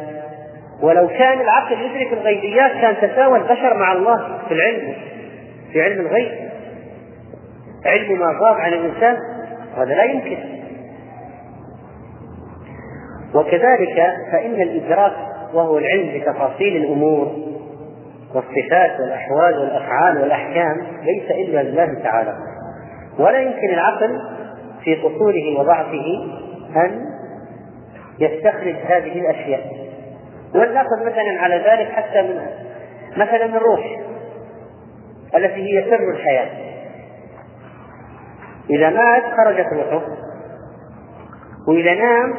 ولو كان العقل يدرك الغيبيات كان تساوى البشر مع الله في العلم في علم الغيب. علم ما غاب عن الإنسان هذا لا يمكن. وكذلك فإن الإدراك وهو العلم بتفاصيل الأمور والصفات والأحوال والأفعال والأحكام ليس إلا لله تعالى. ولا يمكن العقل في قصوره وضعفه أن يستخرج هذه الأشياء. ولنأخذ مثلا على ذلك حتى من مثلا الروح التي هي سر الحياة. إذا مات خرجت روحه وإذا نام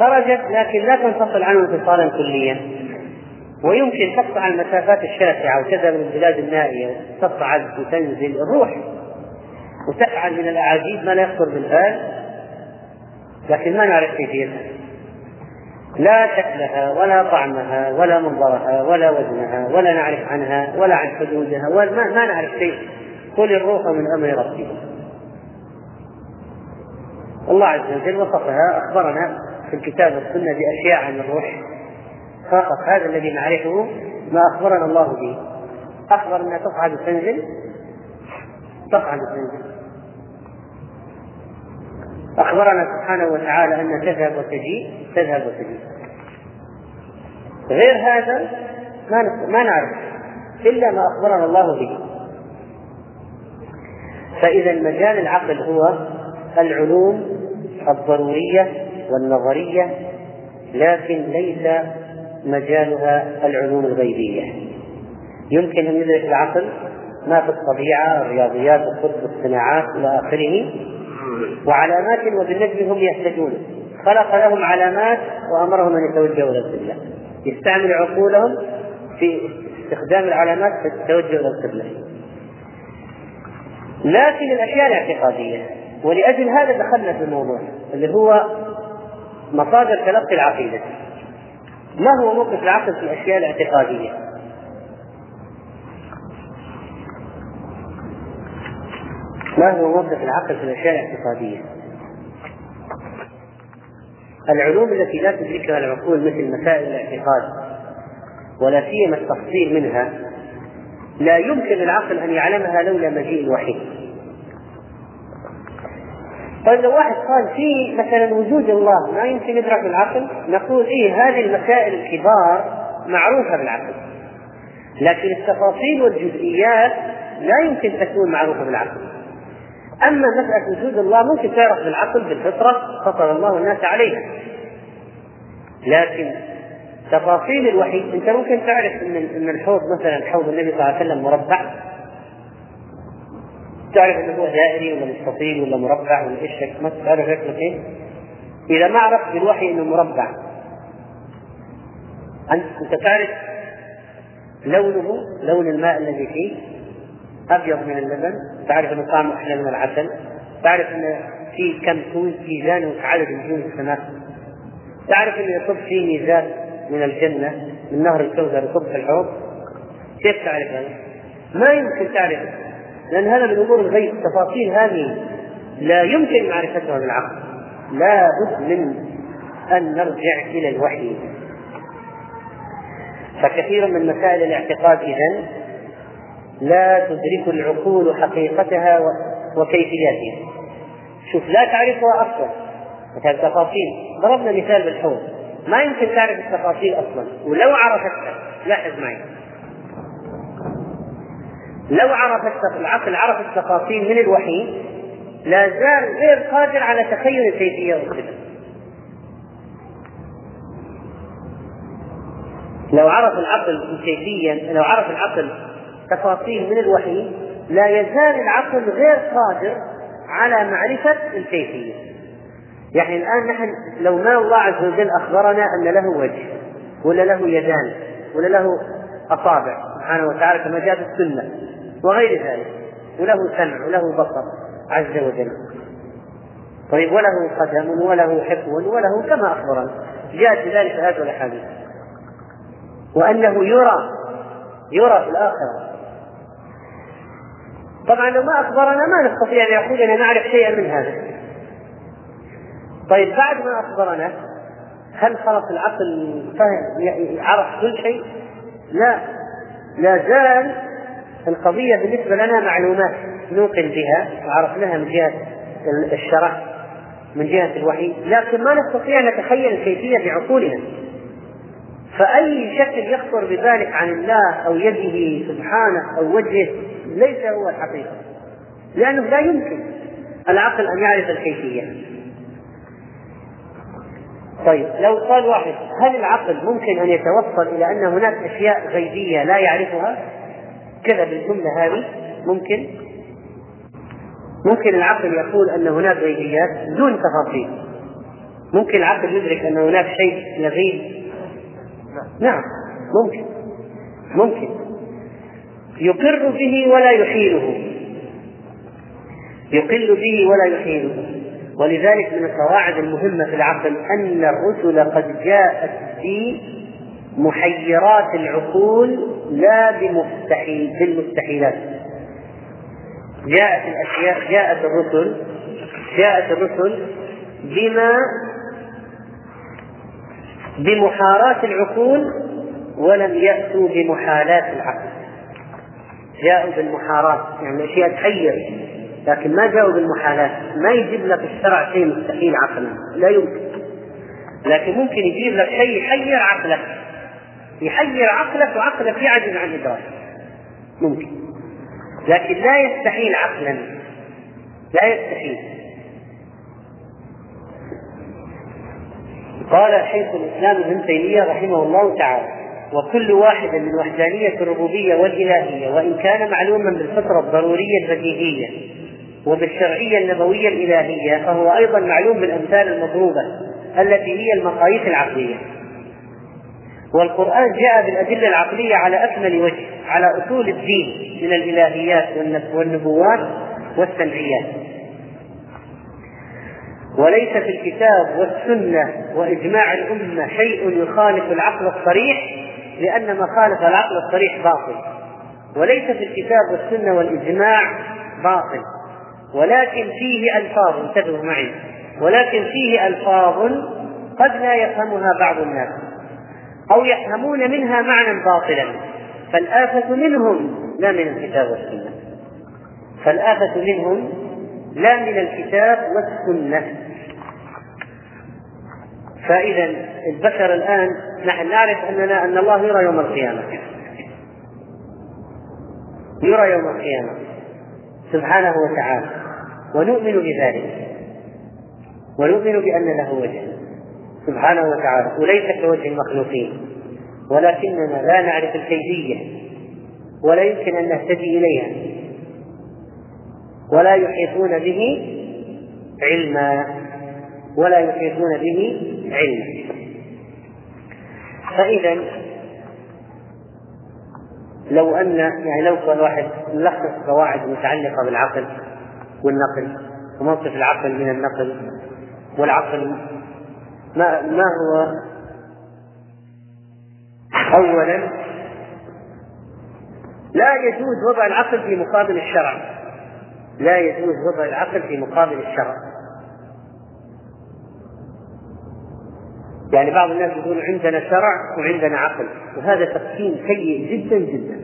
خرجت لكن لا تنفصل عنه انفصالا كليا. ويمكن تقطع المسافات الشاسعة وكذا من البلاد النائية تصعد وتنزل الروح وتفعل من الأعاجيب ما لا يخطر بالبال لكن ما نعرف كيفيتها لا شكلها ولا طعمها ولا منظرها ولا وزنها ولا نعرف عنها ولا عن حدودها ولا ما, نعرف شيء. قل الروح من أمر ربي. الله عز وجل وصفها أخبرنا في الكتاب والسنة بأشياء عن الروح. فقط هذا الذي نعرفه ما أخبرنا الله به. أخبر أنها تصعد وتنزل تصعد وتنزل أخبرنا سبحانه وتعالى أن تذهب وتجيء تذهب وتجيء. غير هذا ما ما نعرف إلا ما أخبرنا الله به. فإذا مجال العقل هو العلوم الضرورية والنظرية لكن ليس مجالها العلوم الغيبية. يمكن أن يدرك العقل ما في الطبيعة الرياضيات الطب الصناعات إلى آخره. وعلامات وبالنجم هم يهتدون. خلق لهم علامات وأمرهم أن يتوجهوا إلى القبلة. يستعمل عقولهم في استخدام العلامات في التوجه إلى القبلة. لكن الأشياء الاعتقادية ولأجل هذا دخلنا في الموضوع اللي هو مصادر تلقي العقيدة. ما هو موقف العقل في الأشياء الاعتقادية؟ ما هو موقف العقل في الأشياء الاعتقادية؟ العلوم التي لا تدركها العقول مثل مسائل الاعتقاد ولا سيما التفصيل منها لا يمكن للعقل أن يعلمها لولا مجيء الوحي. طيب لو واحد قال في مثلا وجود الله ما يمكن يدرك بالعقل نقول إيه هذه المسائل الكبار معروفة بالعقل. لكن التفاصيل والجزئيات لا يمكن تكون معروفة بالعقل. أما مساله وجود الله ممكن تعرف بالعقل بالفطرة فطر الله الناس عليها. لكن تفاصيل الوحي أنت ممكن تعرف إن إن الحوض مثلا حوض النبي صلى الله عليه وسلم مربع؟ تعرف انه هو دائري ولا مستطيل ولا مربع ولا إيش ما تعرف شكله كيف؟ إذا ما عرفت بالوحي إنه مربع. أنت تعرف لونه لون الماء الذي فيه؟ أبيض من اللبن. تعرف إنه طعمه أحلى من العسل. تعرف إنه في كم كون في جانب عدد نجوم السماء تعرف إنه يصب فيه ميزان من الجنة من نهر الكوثر يصب في الحوض. كيف تعرف هذا؟ ما يمكن تعرف لأن هذا من أمور الغيب. التفاصيل هذه لا يمكن معرفتها بالعقل. لا بد من أن نرجع إلى الوحي. فكثير من مسائل الاعتقاد إذا لا تدرك العقول حقيقتها وكيفياتها. شوف لا تعرفها أصلا. مثلا التفاصيل ضربنا مثال بالحوض. ما يمكن تعرف التفاصيل أصلا. ولو عرفتها. لاحظ معي. لو عرف العقل عرف التفاصيل من الوحي. لا زال غير قادر على تخيل الكيفية والصفة. لو عرف العقل كيفيا لو عرف العقل تفاصيل من الوحي لا يزال العقل غير قادر على معرفة الكيفية. يعني الآن نحن لو ما الله عز وجل أخبرنا أن له وجه ولا له يدان ولا له أصابع سبحانه وتعالى كما جاء في السنة وغير ذلك وله سمع وله بصر عز وجل. طيب وله قدم وله حفظ وله كما أخبرنا. جاءت بذلك هذه الأحاديث وأنه يرى يرى في الآخرة. طبعا لو ما أخبرنا ما نستطيع أن يقول أن نعرف شيئا من هذا. طيب بعد ما أخبرنا هل خلص العقل فهم عرف كل شيء؟ لا. لا زال القضية بالنسبة لنا معلومات نوقن بها وعرفناها من جهة الشرع من جهة الوحي لكن ما نستطيع أن نتخيل الكيفية بعقولنا. فأي شكل يخطر بذلك عن الله أو يده سبحانه أو وجهه ليس هو الحقيقة. لأنه لا يمكن العقل أن يعرف الكيفية. طيب لو قال واحد هل العقل ممكن أن يتوصل إلى أن هناك أشياء غيبية لا يعرفها؟ كذا بالجملة هذه. ممكن. ممكن العقل يقول أن هناك غيبيات دون تفاصيل. ممكن العقل يدرك أن هناك شيء لغيب؟ نعم ممكن. ممكن. يقر به ولا يحيله. يقل به ولا يحيله. ولذلك من القواعد المهمة في العقل أن الرسل قد جاءت في محيرات العقول لا بمستحيل بالمستحيلات. جاءت الأشياء جاءت الرسل جاءت الرسل بما بمحاراة العقول ولم يأتوا بمحالات العقل. جاءوا بالمحارات يعني أشياء تحير لكن ما جاءوا بالمحالات. ما يجيب لك الشرع شيء مستحيل عقلا لا يمكن. لكن ممكن يجيب لك شيء يحير عقلك. يحير عقلك وعقلك يعجز عن إدراكه ممكن. لكن لا يستحيل عقلا. لا يستحيل. قال شيخ الإسلام ابن تيمية رحمه الله تعالى وكل واحد من وحدانية الربوبية والإلهية وإن كان معلوما بالفطرة الضرورية البديهية وبالشرعية النبوية الإلهية فهو أيضا معلوم بالأمثال المضروبة التي هي المقاييس العقلية. والقرآن جاء بالأدلة العقلية على أكمل وجه على أصول الدين من الإلهيات والنبوات والسمعيات. وليس في الكتاب والسنة وإجماع الأمة شيء يخالف العقل الصريح لأن ما خالف العقل الصريح باطل وليس في الكتاب والسنة والإجماع باطل ولكن فيه ألفاظ انتبهوا معي ولكن فيه ألفاظ قد لا يفهمها بعض الناس أو يفهمون منها معنى باطلا فالآفة منهم لا من الكتاب والسنة فالآفة منهم لا من الكتاب والسنة. فإذا البشر الآن نحن نعرف أننا أن الله يرى يوم القيامة. يرى يوم القيامة. سبحانه وتعالى. ونؤمن بذلك. ونؤمن بأن له وجه. سبحانه وتعالى. وليس كوجه المخلوقين. ولكننا لا نعرف الكيفية. ولا يمكن أن نهتدي إليها. ولا يحيطون به علما. ولا يحيطون به علما فإذا لو أن يعني لو كان واحد نلخص قواعد متعلقة بالعقل والنقل وموقف العقل من النقل والعقل ما ما هو أولا؟ لا يجوز وضع العقل في مقابل الشرع. لا يجوز وضع العقل في مقابل الشرع. يعني بعض الناس يقول عندنا شرع وعندنا عقل وهذا تقسيم سيء جدا جدا.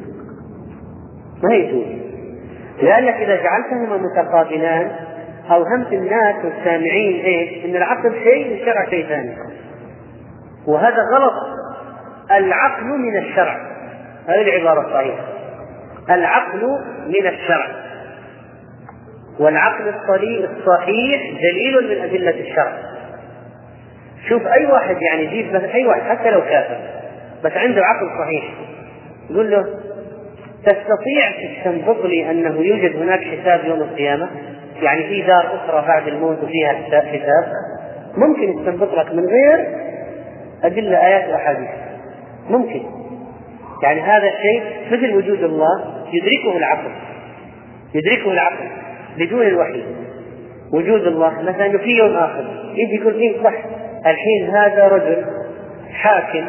ما يجوز لأنك إذا جعلتهما متقابلان أوهمت الناس والسامعين إيش؟ أن العقل شيء والشرع شيء ثاني. وهذا غلط. العقل من الشرع. هذه العبارة الصحيحة العقل من الشرع. والعقل الصحيح دليل من أدلة الشرع. شوف أي واحد يعني يجيب مثلا أي واحد حتى لو كافر بس عنده عقل صحيح يقول له تستطيع تستنبط لي أنه يوجد هناك حساب يوم القيامة؟ يعني في دار أخرى بعد الموت وفيها حساب. ممكن يستنبط لك من غير أدلة آيات وأحاديث. ممكن. يعني هذا الشيء مثل وجود الله يدركه العقل. يدركه العقل بدون الوحي. وجود الله مثلا في يوم آخر يجي يقول إيه صح الحين هذا رجل حاكم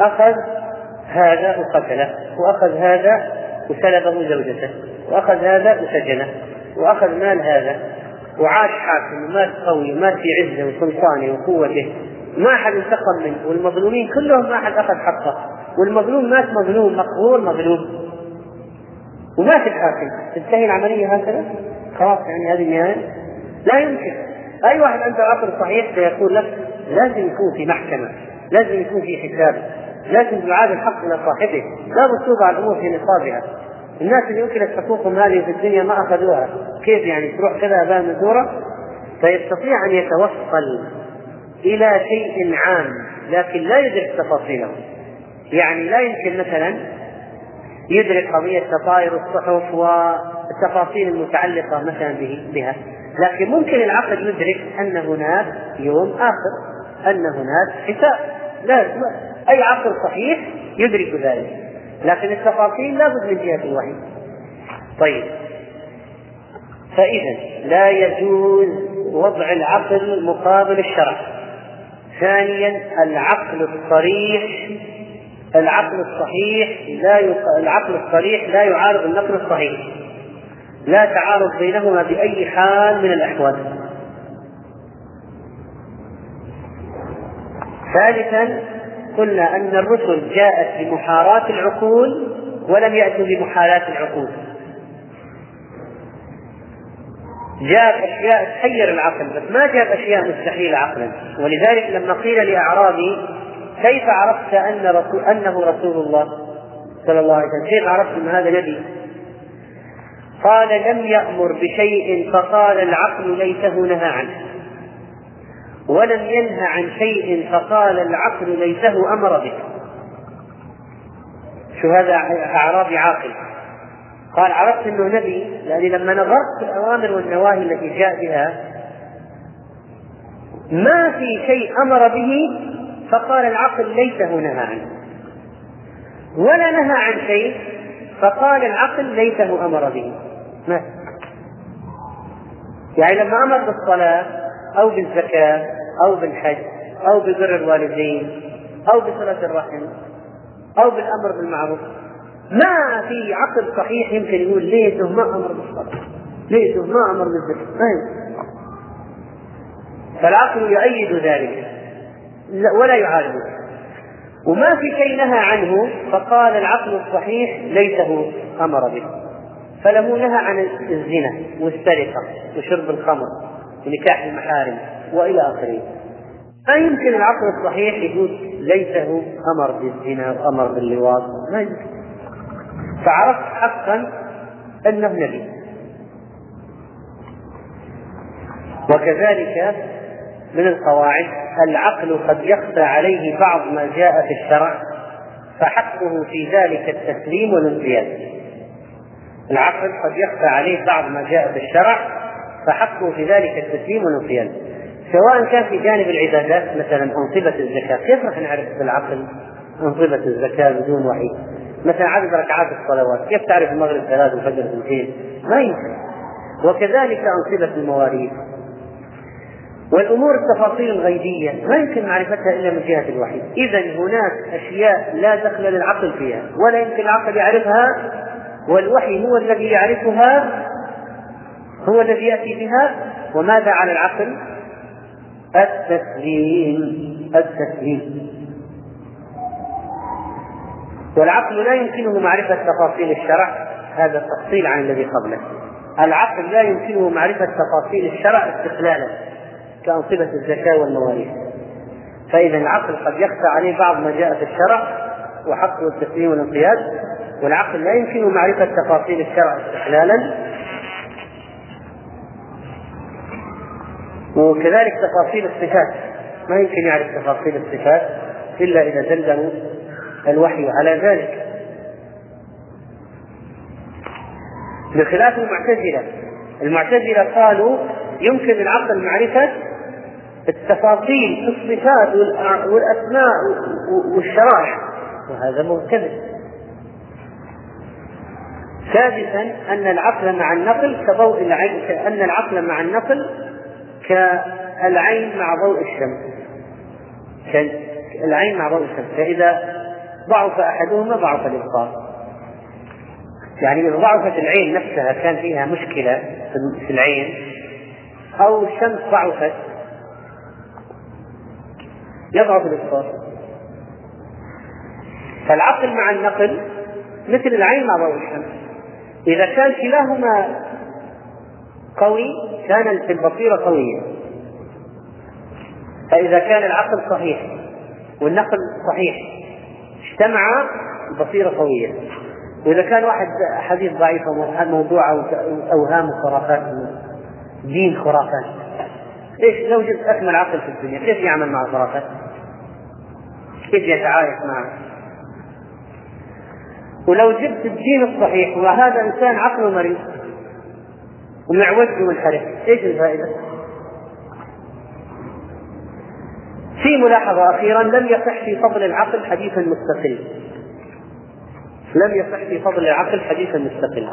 أخذ هذا وقتله وأخذ هذا وسلبه زوجته وأخذ هذا وسجنه وأخذ مال هذا وعاش حاكم ومات قوي ومات في عزة وسلطانة وقوته. ما أحد انتقم منه والمظلومين كلهم ما أحد أخذ حقه. والمظلوم مات مظلوم مقهور مظلوم. ومات الحاكم. تنتهي العملية هكذا؟ خلاص يعني هذه النهاية؟ لا يمكن. أي واحد عنده عقل صحيح سيقول لك لازم يكون في محكمة لازم يكون في حساب لازم يعاد الحق إلى صاحبه. لا توضع الأمور في نصابها. الناس اللي أكلت حقوقهم هذه في الدنيا ما أخذوها. كيف يعني تروح كذا أبان مدورة فيستطيع أن يتوصل إلى شيء عام لكن لا يدرك تفاصيله. يعني لا يمكن مثلا يدرك قضية تطاير الصحف والتفاصيل المتعلقة مثلا بها. لكن ممكن العقل يدرك أن هناك يوم آخر أن هناك حساب. لا أي عقل صحيح يدرك ذلك. لكن التفاصيل لابد من جهة الوحي طيب. فإذا لا يجوز وضع العقل مقابل الشرع. ثانيا العقل الصريح العقل الصحيح لا يق... العقل الصريح لا يعارض النقل الصحيح. لا تعارض بينهما بأي حال من الأحوال. ثالثا قلنا أن الرسل جاءت بمحاراة العقول ولم يأتوا بمحالاة العقول. جاء أشياء تحير العقل بس ما جاء أشياء مستحيلة عقلا. ولذلك لما قيل لأعرابي كيف عرفت أن رسول أنه رسول الله صلى الله عليه وسلم؟ كيف عرفت أن هذا نبي؟ قال لم يأمر بشيء فقال العقل ليته نهى عنه. ولم ينهى عن شيء فقال العقل ليته أمر به. شو هذا أعرابي عاقل؟ قال عرفت إنه نبي لأني لما نظرت في الأوامر والنواهي التي جاء بها ما في شيء أمر به فقال العقل ليته نهى عنه. ولا نهى عن شيء فقال العقل ليته أمر به. ما يعني لما أمر بالصلاة أو بالزكاة أو بالحج أو ببر الوالدين أو بصله الرحم أو بالأمر بالمعروف ما في عقل صحيح يمكن يقول ليته ما أمر بالصلاة؟ ليته ما أمر بالذكر ما يمكن فالعقل يؤيد ذلك. ولا يعارضه وما في شيء نهى عنه فقال العقل الصحيح ليته أمر به. فله نهى عن الزنا والسرقة وشرب الخمر ونكاح المحارم وإلى آخره. ما يمكن العقل الصحيح يقول ليته أمر بالزنا وأمر باللواط. ما يمكن. فعرفت حقا أنه نبي. وكذلك من القواعد العقل قد يخفى عليه بعض ما جاء في الشرع فحقه في ذلك التسليم والانقياد. العقل قد يخفى عليه بعض ما جاء في الشرع فحقه في ذلك التسليم والانقياد. سواء كان في جانب العبادات مثلا أنصبة الزكاة. كيف راح نعرف بالعقل أنصبة الزكاة بدون وحي؟ مثلا عدد ركعات الصلوات. كيف تعرف المغرب ثلاث والفجر اثنتين؟ ما يمكن. وكذلك أنصبة المواريث. والأمور التفاصيل الغيبية. ما يمكن معرفتها إلا من جهة الوحي. إذا هناك أشياء لا دخل للعقل فيها ولا يمكن العقل يعرفها والوحي هو الذي يعرفها هو الذي يأتي بها. وماذا على العقل؟ التسليم التسليم. والعقل لا يمكنه معرفة تفاصيل الشرع. هذا التفصيل عن الذي قبله. العقل لا يمكنه معرفة تفاصيل الشرع استقلالا كأنصبة الزكاة والمواريث فإذا العقل قد يخفى عليه بعض ما جاء في الشرع وحقه التسليم والانقياد. والعقل لا يمكنه معرفة تفاصيل الشرع استقلالا وكذلك تفاصيل الصفات. ما يمكن يعرف تفاصيل الصفات إلا إذا دلله الوحي على ذلك. بخلاف المعتزلة. المعتزلة قالوا يمكن العقل معرفة التفاصيل في الصفات والأسماء والشرائع وهذا مبتدئ. سادسا أن العقل مع النقل كضوء العين كأن العقل مع النقل كالعين مع ضوء الشمس. كالعين مع ضوء الشمس. فإذا ضعف أحدهما ضعف الإبصار يعني إذا ضعفت العين نفسها كان فيها مشكلة في العين أو الشمس ضعفت يضعف الإبصار فالعقل مع النقل مثل العين مع ضوء الشمس. إذا كان كلاهما قوي كان البصيرة قوية فإذا كان العقل صحيح والنقل صحيح اجتمعا البصيرة قوية وإذا كان واحد حديث ضعيف موضوع أو أوهام وخرافات دين خرافات ليش لو جبت أكمل عقل في الدنيا كيف يعمل مع الخرافات؟ كيف يتعايش معه؟ ولو جبت الدين الصحيح وهذا إنسان عقله مريض ومعوج ومنحرف إيش الفائدة؟ في ملاحظة أخيرا لم يصح في فضل العقل حديثا مستقل لم يصح في فضل العقل حديثا مستقل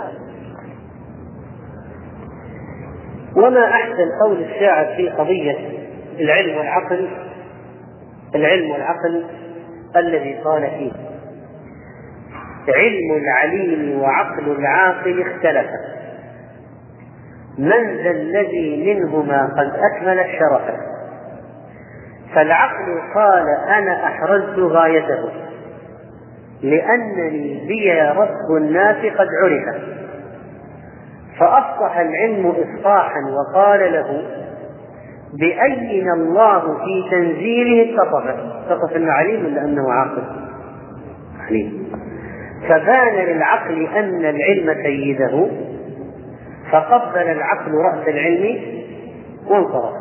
وما أحسن قول الشاعر في قضية العلم والعقل العلم والعقل الذي قال فيه علم العليم وعقل العاقل اختلفا من ذا الذي منهما قد أكمل الشرف؟ فالعقل قال أنا أحرزت غايته لأنني بي رب الناس قد عرف. فأصبح العلم إصلاحا وقال له بأين الله في تنزيله اتصف اتصف أنه عليم ولا أنه عاقل؟ عليم. فبان للعقل أن العلم سيده فقبل العقل رأس العلم وانصرف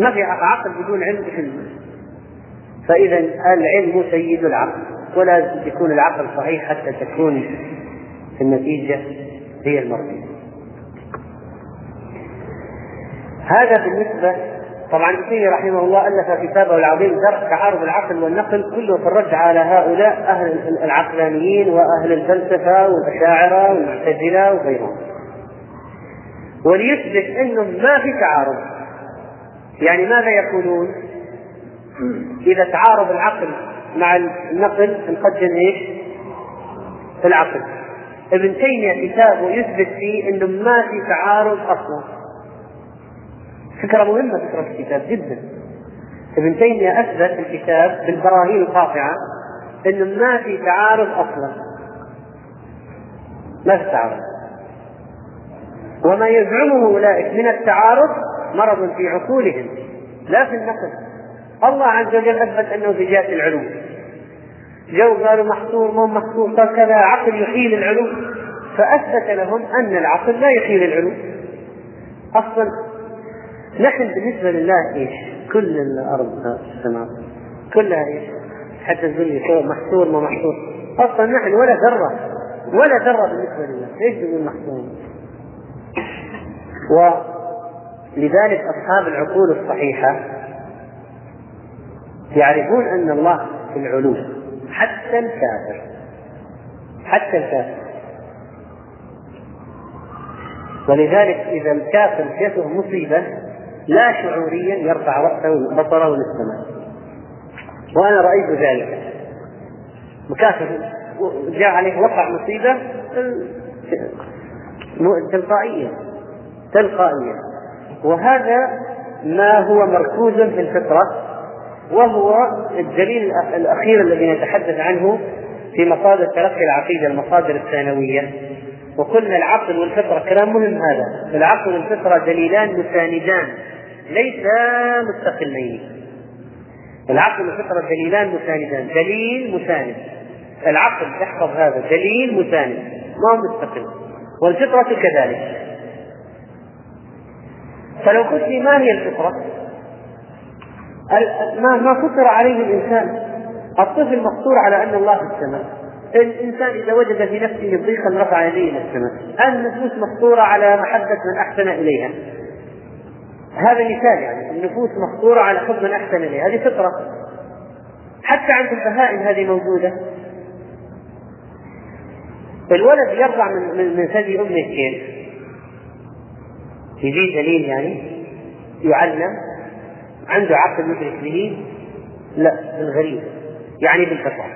ما في عقل بدون علم علم فإذا العلم سيد العقل ولا يكون العقل صحيح حتى تكون النتيجة هي المرضية. هذا بالنسبة طبعا ابن رحمه الله ألف كتابه العظيم درء تعارض العقل والنقل كله في الرد على هؤلاء أهل العقلانيين وأهل الفلسفة والأشاعرة والمعتزلة وغيرهم وليثبت أنه ما في تعارض يعني ماذا يقولون؟ إذا تعارض العقل مع النقل نقدم إيش؟ العقل ابن تيمية كتابه يثبت فيه إنه ما في تعارض أصلا فكرة مهمة فكرة الكتاب جدا. ابن تيمية أثبت في الكتاب بالبراهين القاطعة انه ما في تعارض أصلا. ما في تعارض. وما يزعمه أولئك من التعارض مرض في عقولهم لا في النقل الله عز وجل أثبت أنه في جهة العلوم. جو قالوا محصور مو محصور قال كذا عقل يحيل العلوم. فأثبت لهم أن العقل لا يحيل العلوم. أصلا نحن بالنسبة لله إيش؟ كل الأرض السماء كلها إيش؟ حتى لي فوق محصور ما محصور أصلا نحن ولا ذرة ولا ذرة بالنسبة لله إيش تقول محصور؟ ولذلك أصحاب العقول الصحيحة يعرفون أن الله في العلو حتى الكافر حتى الكافر ولذلك إذا الكافر جاءته مصيبة لا شعوريا يرفع رأسه بصره للسماء. وأنا رأيت ذلك. مكافر جاء عليه وقع مصيبة تلقائيا تلقائيا. وهذا ما هو مركوز في الفطرة وهو الدليل الأخير الذي نتحدث عنه في مصادر تلقي العقيدة المصادر الثانوية. وقلنا العقل والفطرة كلام مهم هذا. العقل والفطرة دليلان مساندان ليسا مستقلين. العقل والفطرة دليلان مساندان. دليل مساند. العقل احفظ هذا دليل مساند. ما هو مستقل؟ والفطرة كذلك. فلو قلت لي ما هي الفطرة؟ ما ما فطر عليه الإنسان. الطفل مفطور على أن الله في السماء. الإنسان إذا وجد في نفسه ضيقا رفع يديه إلى السماء. النفوس مفطوره على محبة من أحسن إليها. هذا مثال يعني النفوس مفطوره على حب من أحسن اليها هذه فطرة. حتى عند البهائم هذه موجودة. الولد يرضع من من, من ثدي أمه كيف؟ يجي دليل يعني يعلم. عنده عقل يدرك به. لا بالغريزة يعني بالفطرة.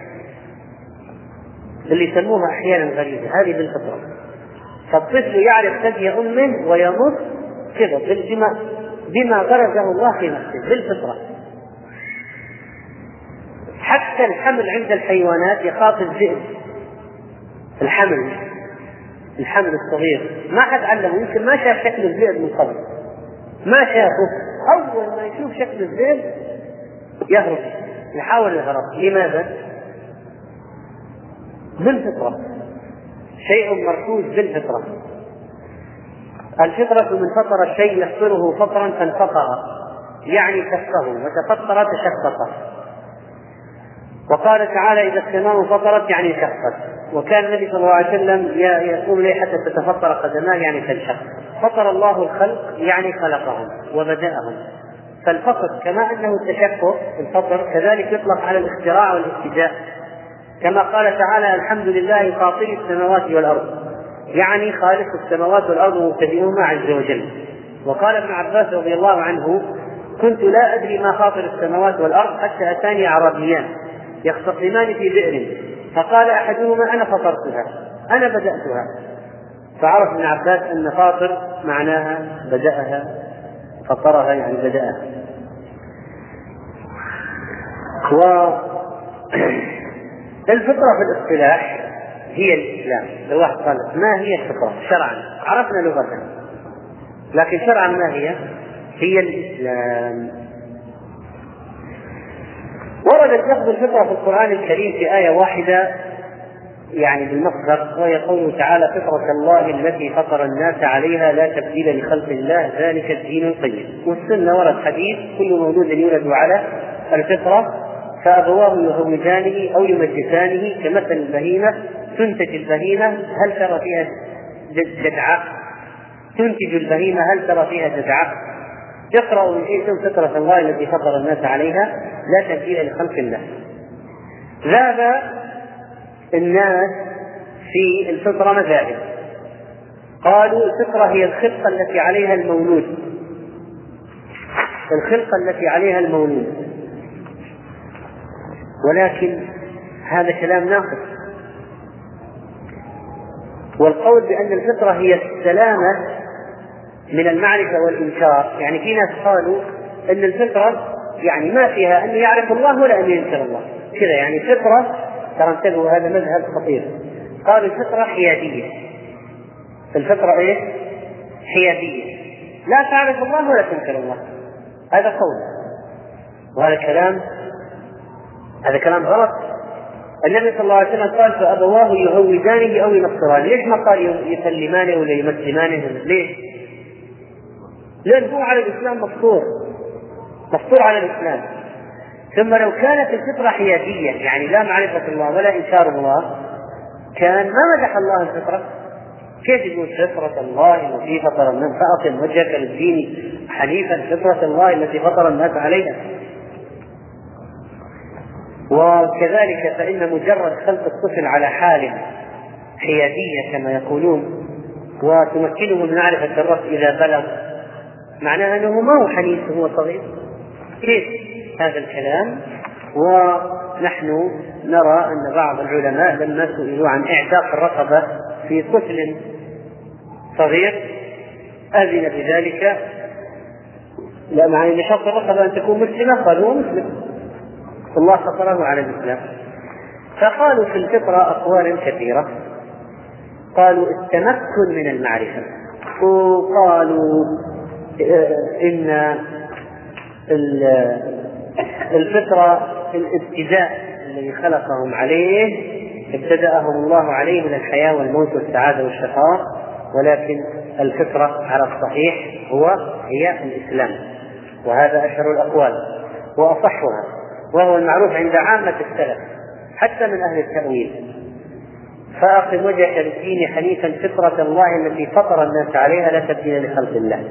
اللي يسموها أحيانا غريزة هذه بالفطرة. فالطفل يعرف ثدي أمه ويمر كذا بما بما غرزه الله في نفسه بالفطرة. حتى الحمل عند الحيوانات يخاف الذئب الحمل الحمل الصغير. ما حد علمه يمكن ما شاف شكل الذئب من قبل. ما شافه. أول ما يشوف شكل الذئب يهرب يحاول الهرب لماذا؟ بالفطرة. شيء مركوز بالفطرة. الفطرة من فطر الشيء يفطره فطرا فانفطر يعني كفه وتفطر تشقق وقال تعالى إذا السماء فطرت يعني شقت وكان النبي صلى الله عليه وسلم يقوم لي حتى تتفطر قدماه يعني تنشق فطر الله الخلق يعني خلقهم وبدأهم. فالفطر كما أنه التشقق الفطر كذلك يطلق على الاختراع والابتداء كما قال تعالى الحمد لله فاطر السماوات والأرض. يعني خالق السماوات والأرض ومبتدئهما عز وجل. وقال ابن عباس رضي الله عنه كنت لا أدري ما خاطر السماوات والأرض حتى أتاني أعرابيان يختصمان في بئر. فقال أحدهما أنا فطرتها أنا بدأتها. فعرف ابن عباس أن فاطر معناها بدأها فطرها يعني بدأها. (clears throat) الفطرة في الاصطلاح هي الإسلام. لو واحد قال ما هي الفطرة؟ شرعا. عرفنا لغة لكن شرعا ما هي؟ هي الإسلام. ورد لفظ الفطرة في القرآن الكريم في آية واحدة يعني بالمصدر وهي قوله تعالى فطرة الله التي فطر الناس عليها لا تبديل لخلق الله ذلك الدين القيم. والسنة ورد حديث كل مولود يولد على الفطرة فأبواه يهودانه أو يمجسانه كمثل البهيمة تنتج البهيمة هل ترى فيها جدعة؟ تنتج البهيمة هل ترى فيها جدعة؟ يقرأ من شيء فطرة الله التي فطر الناس عليها لا تبديل لخلق الله. ذهب الناس في الفطرة مذاهب قالوا الفطرة هي الخلقة التي عليها المولود الخلقة التي عليها المولود ولكن هذا كلام ناقص. والقول بأن الفطرة هي السلامة من المعرفة والإنكار يعني في ناس قالوا أن الفطرة يعني ما فيها أن يعرف الله ولا أن ينكر الله. كذا يعني الفطرة ترى انتبهوا هذا مذهب خطير. قالوا الفطرة حيادية. الفطرة إيش؟ حيادية. لا تعرف الله ولا تنكر الله. هذا قول. وهذا كلام هذا كلام غلط. النبي صلى الله عليه وسلم قال فأبواه يهودانه أو ينصرانه. ليش ما قال يسلمانه ولا يمسلمانه؟ ليش؟ لأن هو على الإسلام مفطور. مفطور على الإسلام. ثم لو كانت الفطرة حيادية يعني لا معرفة الله ولا إنكار الله كان ما مدح الله الفطرة. كيف يقول فطرة الله التي فطر الناس؟ فأقم وجهك للدين حنيفا. فطرة الله التي فطر الناس عليها. وكذلك فإن مجرد خلق الطفل على حال حيادية كما يقولون وتمكنه من معرفة الرب إذا بلغ معناه أنه ما هو حنيف وهو صغير. كيف هذا الكلام؟ ونحن نرى أن بعض العلماء لما سئلوا عن إعتاق الرقبة في طفل صغير أذن بذلك. لا معنى لشرط الرقبة أن تكون مسلمة قالوا مسلم. الله فطره على الإسلام فقالوا في الفطرة أقوال كثيرة. قالوا التمكن من المعرفة. وقالوا آه، إن الفطرة الابتداء الذي خلقهم عليه ابتدأهم الله عليه من الحياة والموت والسعادة والشقاء. ولكن الفطرة على الصحيح هو هي الإسلام. وهذا أشهر الأقوال. وأصحها. وهو المعروف عند عامة السلف حتى من أهل التأويل. فأقم وجهك للدين حنيفا فطرة الله التي فطر الناس عليها لا تبديل لخلق الله.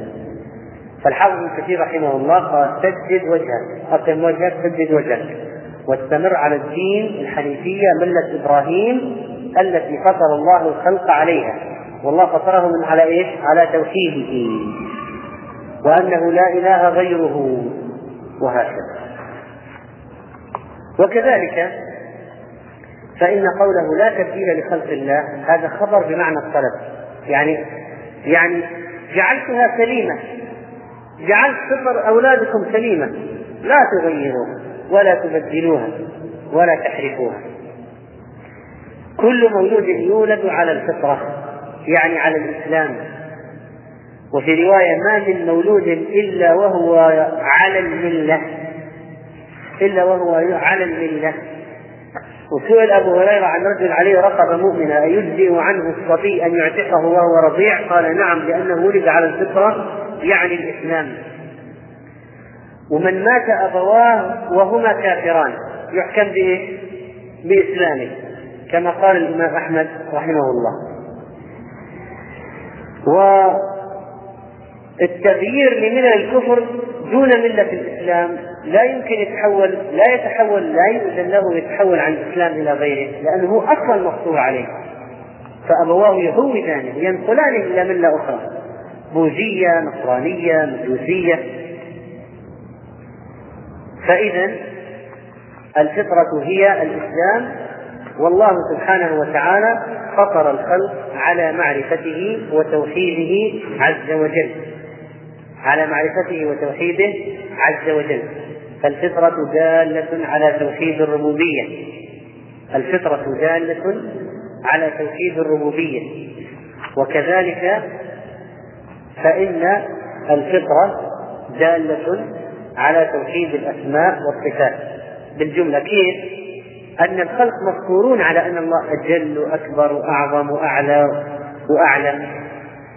فالحافظ ابن كثير رحمه الله قال سدد وجهك أقم وجهك سدد وجهك واستمر على الدين الحنيفية ملة إبراهيم التي فطر الله الخلق عليها. والله فطره من على إيش؟ على توحيده. وأنه لا إله غيره. وهكذا. وكذلك فإن قوله لا تبديل لخلق الله هذا خبر بمعنى الطلب. يعني يعني جعلتها سليمة. جعلت فطر أولادكم سليمة. لا تغيروها ولا تبدلوها ولا تحرفوها. كل مولود يولد على الفطرة يعني على الإسلام. وفي رواية ما من مولود إلا وهو على الملة. إلا وهو على الملة وسئل أبو هريرة عن رجل عليه رقبة مؤمنة أيجزئ عنه الصبي أن يعتقه وهو رضيع؟ قال نعم لأنه ولد على الفطرة يعني الإسلام ومن مات أبواه وهما كافران يحكم بإيه؟ بإسلامه كما قال الإمام أحمد رحمه الله والتغيير لملل الكفر دون ملة الإسلام لا يمكن يتحول لا يتحول لا يؤذن له يتحول عن الإسلام إلى غيره لأنه هو أصلا مفطور عليه. فأبواه يهودانه ينقلانه إلى ملة أخرى. بوذية نصرانية مجوسية. فإذا الفطرة هي الإسلام والله سبحانه وتعالى فطر الخلق على معرفته وتوحيده عز وجل. على معرفته وتوحيده عز وجل. فالفطرة دالة على توحيد الربوبية. الفطرة دالة على توحيد الربوبية. وكذلك فإن الفطرة دالة على توحيد الأسماء والصفات. بالجملة كيف؟ أن الخلق مفطورون على أن الله أجل وأكبر وأعظم وأعلى وأعلم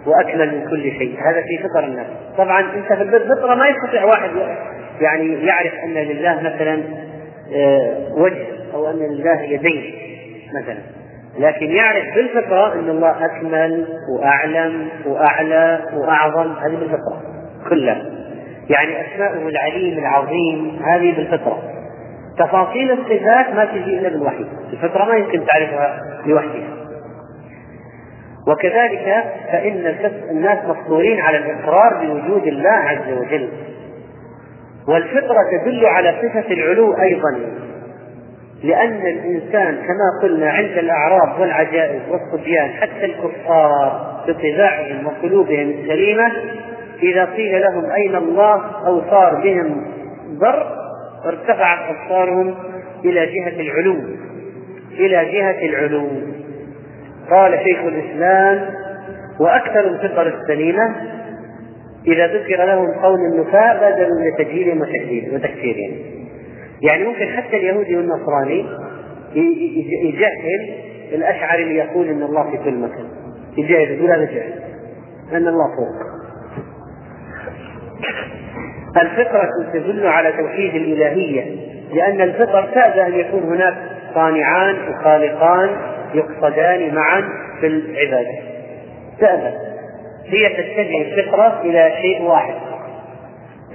وأكمل من كل شيء. هذا في فطر الناس. طبعا أنت في الفطرة ما يستطيع واحد يعني يعرف أن لله مثلا آه، وجه أو أن لله يدين مثلا. لكن يعرف بالفطرة أن الله أكمل وأعلم وأعلى وأعظم هذه بالفطرة كلها. يعني أسماؤه العليم العظيم هذه بالفطرة. تفاصيل الصفات ما تجي إلا بالوحي. الفطرة ما يمكن تعرفها لوحدها. وكذلك فإن الناس مفطورين على الإقرار بوجود الله عز وجل. والفطرة تدل على صفة العلو أيضا لأن الإنسان كما قلنا عند الأعراض والعجائز والصبيان حتى الكفار بطباعهم وقلوبهم السليمة إذا قيل لهم أين الله أو صار بهم ضر ارتفعت أبصارهم إلى جهة العلو إلى جهة العلو. قال شيخ الإسلام وأكثر الفطر السليمة إذا ذكر لهم قول النفاة بادروا لتجهيلهم وتكفيرهم يعني ممكن حتى اليهودي والنصراني يجهل الأشعري اللي يقول إن الله في كل مكان. يجهل يقول هذا جهل أن الله فوق. الفطرة تدل على توحيد الإلهية لأن الفطر تأبى أن يكون هناك صانعان وخالقان يقصدان معا في العبادة. تأبى هي تتجه الفطرة إلى شيء واحد.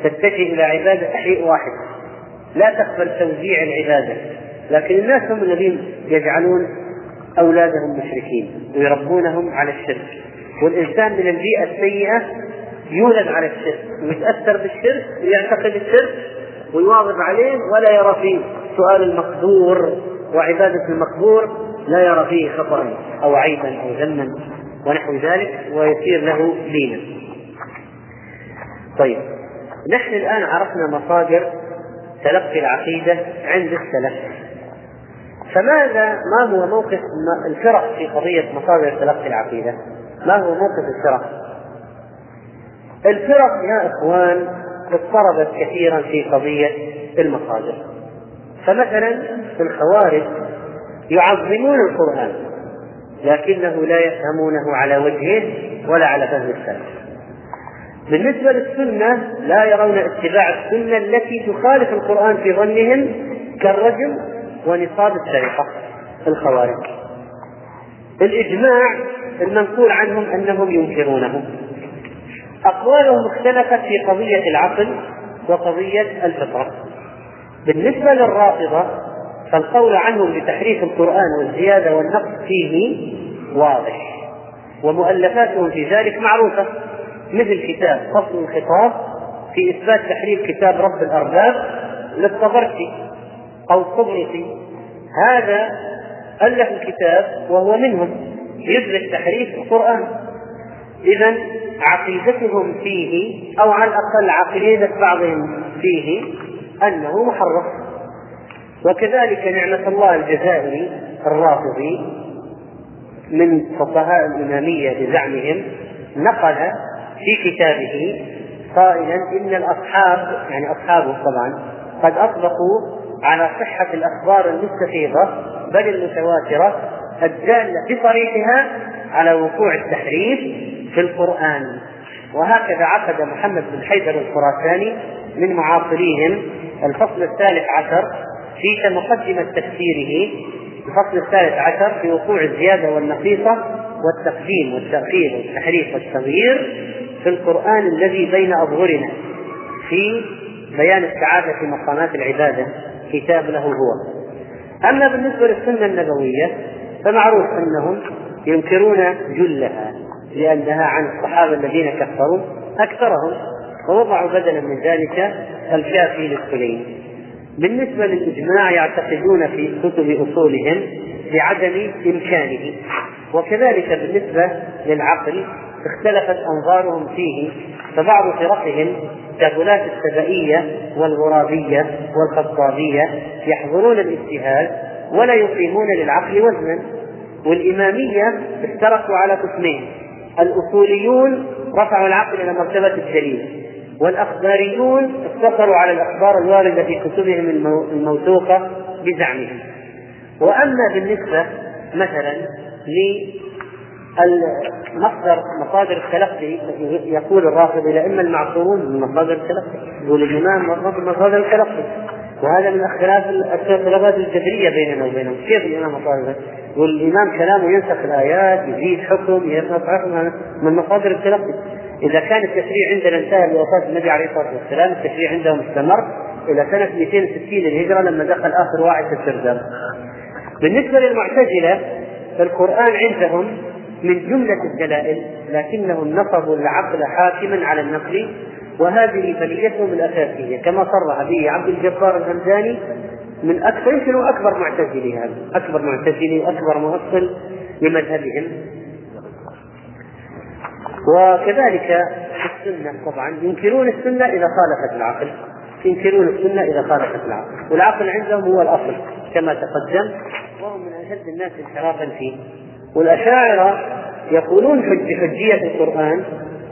تتجه إلى عبادة شيء واحد. لا تقبل توزيع العبادة. لكن الناس هم الذين يجعلون أولادهم مشركين ويربونهم على الشرك. والإنسان من البيئة السيئة يولد على الشرك ويتأثر بالشرك ويعتقد الشرك ويواظب عليه ولا يرى فيه. سؤال المقدور وعبادة المقبور لا يرى فيه خطأ أو عيبا أو ذما. ونحو ذلك ويصير له دينا. طيب نحن الآن عرفنا مصادر تلقي العقيدة عند السلف فماذا ما هو موقف الفرق في قضية مصادر تلقي العقيدة؟ ما هو موقف الفرق؟ الفرق يا إخوان اضطربت كثيرا في قضية المصادر فمثلا الخوارج يعظمون القرآن لكنه لا يفهمونه على وجهه ولا على فهم السلف. بالنسبة للسنة لا يرون اتباع السنة التي تخالف القرآن في ظنهم كالرجل ونصاب السرقة الخوارج. الإجماع المنقول عنهم أنهم ينكرونه أقوالهم اختلفت في قضية العقل وقضية الفطرة. بالنسبة للرافضة فالقول عنهم بتحريف القرآن والزيادة والنقص فيه واضح. ومؤلفاتهم في ذلك معروفة مثل كتاب فصل الخطاب في إثبات تحريف كتاب رب الأرباب للطبرسي أو الطبرسي. هذا ألف الكتاب وهو منهم يثبت تحريف القرآن. إذا عقيدتهم فيه أو على الأقل عقيدة بعضهم فيه أنه محرف. وكذلك نعمة الله الجزائري الرافضي من فقهاء الإمامية بزعمهم نقل في كتابه قائلا إن الأصحاب يعني أصحابه طبعا قد أطلقوا على صحة الأخبار المستفيضة بل المتواترة الدالة بصريحها على وقوع التحريف في القرآن. وهكذا عقد محمد بن حيدر الخراساني من معاصريهم الفصل الثالث عشر في مقدمة تفسيره الفصل الثالث عشر في وقوع الزيادة والنقيصة والتقديم والتأخير والتحريف والتغيير في القرآن الذي بين أظهرنا في بيان السعادة في مقامات العبادة كتاب له هو. أما بالنسبة للسنة النبوية فمعروف أنهم ينكرون جلها لأنها عن الصحابة الذين كفروا أكثرهم ووضعوا بدلا من ذلك الكافي للسليم. بالنسبة للإجماع يعتقدون في كتب أصولهم بعدم إمكانه وكذلك بالنسبة للعقل اختلفت أنظارهم فيه فبعض فرقهم كغلاة السبائية والغرابية والخطابية يحضرون الاجتهاد ولا يقيمون للعقل وزنا والإمامية افترقوا على قسمين الأصوليون رفعوا العقل إلى مرتبة الدليل والأخباريون اقتصروا على الأخبار الواردة في كتبهم الموثوقة بزعمهم. وأما بالنسبة مثلا المصدر مصادر التلقي يقول الرافض إلى إما المعصومون من مصادر التلقي يقول الإمام مصادر التلقي. وهذا من اختلاف الخلافات الجذرية بيننا وبينهم. كيف الامام مصادر؟ يقول الإمام كلامه ينسخ الآيات يزيد حكم ينسخ حكم من مصادر التلقي. إذا كان التشريع عندنا انتهى بوفاة النبي عليه الصلاة والسلام التشريع عندهم استمر إلى سنة 260 للهجرة لما دخل آخر واعظ السرداب بالنسبة للمعتزلة فالقران عندهم من جملة الدلائل لكنهم نصبوا العقل حاكما على النقل وهذه بليتهم الأساسية كما صرح به عبد الجبار الهمداني من أكثر يمكن أكبر معتزلي هذا أكبر معتزلي أكبر مؤصل لمذهبهم. وكذلك السنة طبعا ينكرون السنة إذا خالفت العقل. ينكرون السنة إذا خالفت العقل. والعقل عندهم هو الأصل كما تقدم وهم من أشد الناس انحرافا فيه. والأشاعرة يقولون بحجية القرآن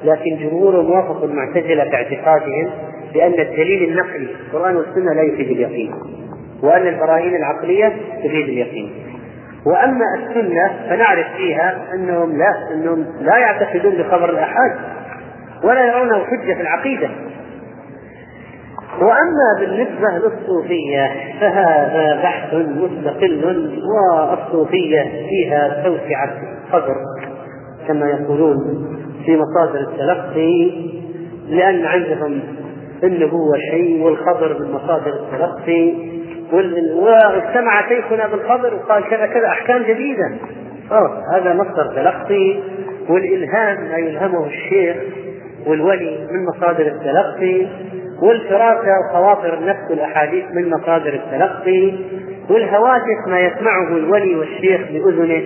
لكن جمهور موافق المعتزلة في اعتقادهم بأن الدليل النقلي القرآن والسنة لا يفيد اليقين وأن البراهين العقلية تفيد اليقين. وأما السنة فنعرف فيها أنهم لا أنهم لا يعتقدون بخبر الآحاد ولا يرونه حجة في العقيدة. وأما بالنسبة للصوفية فهذا بحث مستقل والصوفية فيها توسعة صدر كما يقولون في مصادر التلقي لأن عندهم النبوة شيء والخبر من مصادر التلقي واجتمع شيخنا بالخبر وقال كذا كذا أحكام جديدة. أوه هذا مصدر تلقي والإلهام ما يلهمه الشيخ والولي من مصادر التلقي والفراسة وخواطر النفس والأحاديث من مصادر التلقي والهواتف ما يسمعه الولي والشيخ بأذنه.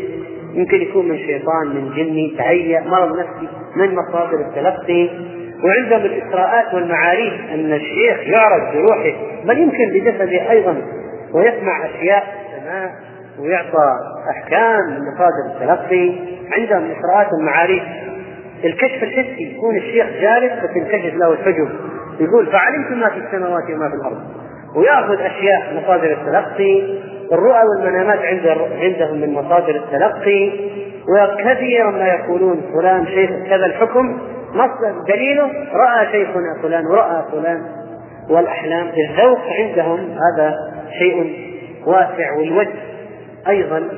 يمكن يكون من شيطان من جني تهيأ مرض نفسي من مصادر التلقي. وعندهم الإسراءات والمعاريف أن الشيخ يعرض بروحه بل يمكن بجسده أيضا ويسمع أشياء السماء ويعطى أحكام من مصادر التلقي عندهم إسراءات والمعاريف. الكشف الحسي يكون الشيخ جالس فتنكشف له الحجب يقول فعلمت ما في السماوات وما في الأرض ويأخذ أشياء مصادر التلقي الرؤى والمنامات عند عندهم من مصادر التلقي وكثيرا ما يقولون فلان شيخ كذا الحكم. مصدر دليله رأى شيخنا فلان ورأى فلان. والأحلام الذوق عندهم هذا شيء واسع والوجه أيضا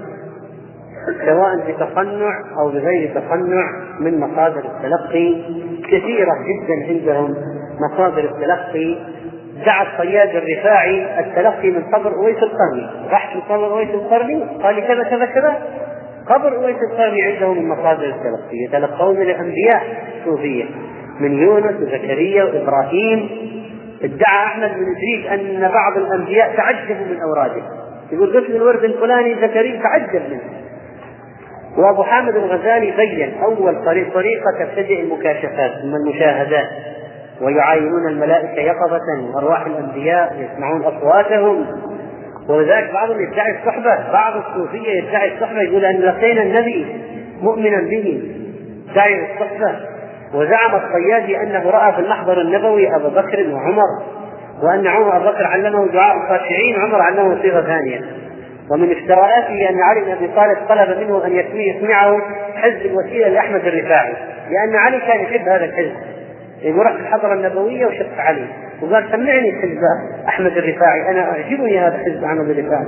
سواء بتصنع أو بغير تصنع من مصادر التلقي كثيرة جدا عندهم مصادر التلقي. دعا الصياد الرفاعي التلقي من قبر أويس القرني. راح من قبر أويس القرني قال كذا كذا كذا. قبر اويس القرني عنده من مصادر التلقي يتلقون الأنبياء الصوفية من يونس وزكريا وإبراهيم. ادعى أحمد بن إدريس أن بعض الأنبياء تعجبوا من أوراده. يقول قسم الورد الفلاني زكريا تعجب منه. وأبو حامد الغزالي بين أول طريق طريقة تبتدئ المكاشفات ثم المشاهدات. ويعاينون الملائكة يقظة وأرواح الأنبياء يسمعون أصواتهم. ولذلك بعضهم يدعي الصحبة بعض الصوفية يدعي الصحبة يقول أن لقينا النبي مؤمنا به داعي الصحبة وزعم الصيادي أنه رأى في المحضر النبوي أبا بكر وعمر وأن عمر أبو بكر علمه دعاء الخاشعين وعمر علمه صيغة ثانية. ومن افتراءاته أن علي بن أبي طالب طلب منه أن يسمعه حزب الوسيلة لأحمد الرفاعي لأن علي كان يحب هذا الحزب. يقول رحت الحضرة النبوية وشفت علي وقال سمعني حزب أحمد الرفاعي أنا أعجبني هذا حزب أحمد الرفاعي.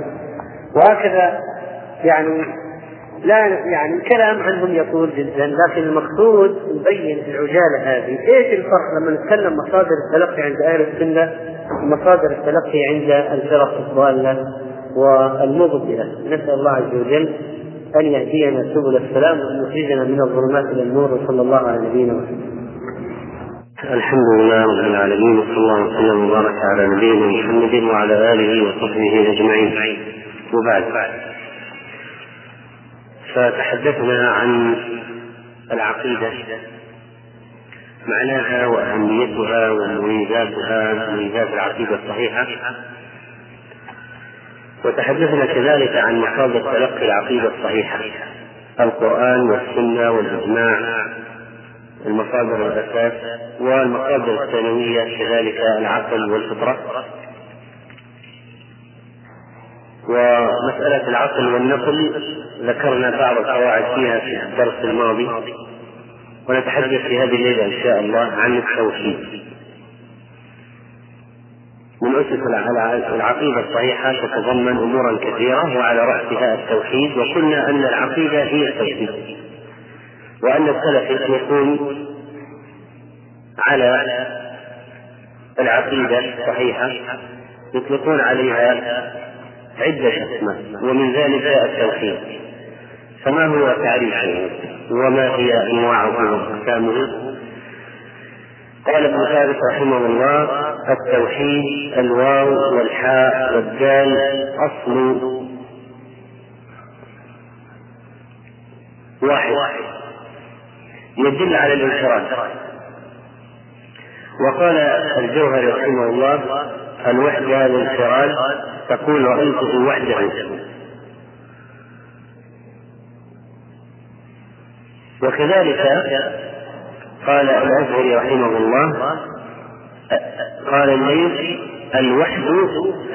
وهكذا يعني لا يعني الكلام عنهم يطول جدا لكن المقصود نبين في العجالة هذه إيش الفرق لما نتكلم مصادر التلقي عند أهل السنة ومصادر التلقي عند الفرق الضالة والمبطله نسأل الله عز وجل أن يهدينا سبل السلام وأن يخرجنا من الظلمات إلى النور وصلى الله على نبينا محمد. الحمد لله رب العالمين وصلى الله وسلم وبارك على نبينا محمد وعلى آله وصحبه أجمعين. وبعد. فتحدثنا عن العقيدة معناها وأهميتها ومميزاتها مميزات العقيدة الصحيحة. وتحدثنا كذلك عن مصادر تلقي العقيدة الصحيحة القرآن والسنة والإجماع. المصادر الأساس والمصادر الثانوية كذلك العقل والفطرة. ومسألة العقل والنقل ذكرنا بعض القواعد فيها في الدرس الماضي ونتحدث في هذه الليلة إن شاء الله عن التوحيد. من أسس العقيدة الصحيحة تتضمن أمورا كثيرة وعلى رأسها التوحيد وقلنا أن العقيدة هي التوحيد. وأن السلف يطلقون على العقيدة الصحيحة يطلقون عليها عدة أسماء ومن ذلك التوحيد. فما هو تعريفه وما هي أنواعه وأقسامه قال ابن ثابت رحمه الله التوحيد الواو والحاء والدال أصل واحد. يدل على الانفراد وقال الجوهري رحمه الله الوحدة الانفراد تقول رأيته وحدة وكذلك قال الأزهري رحمه الله قال الليث الوحد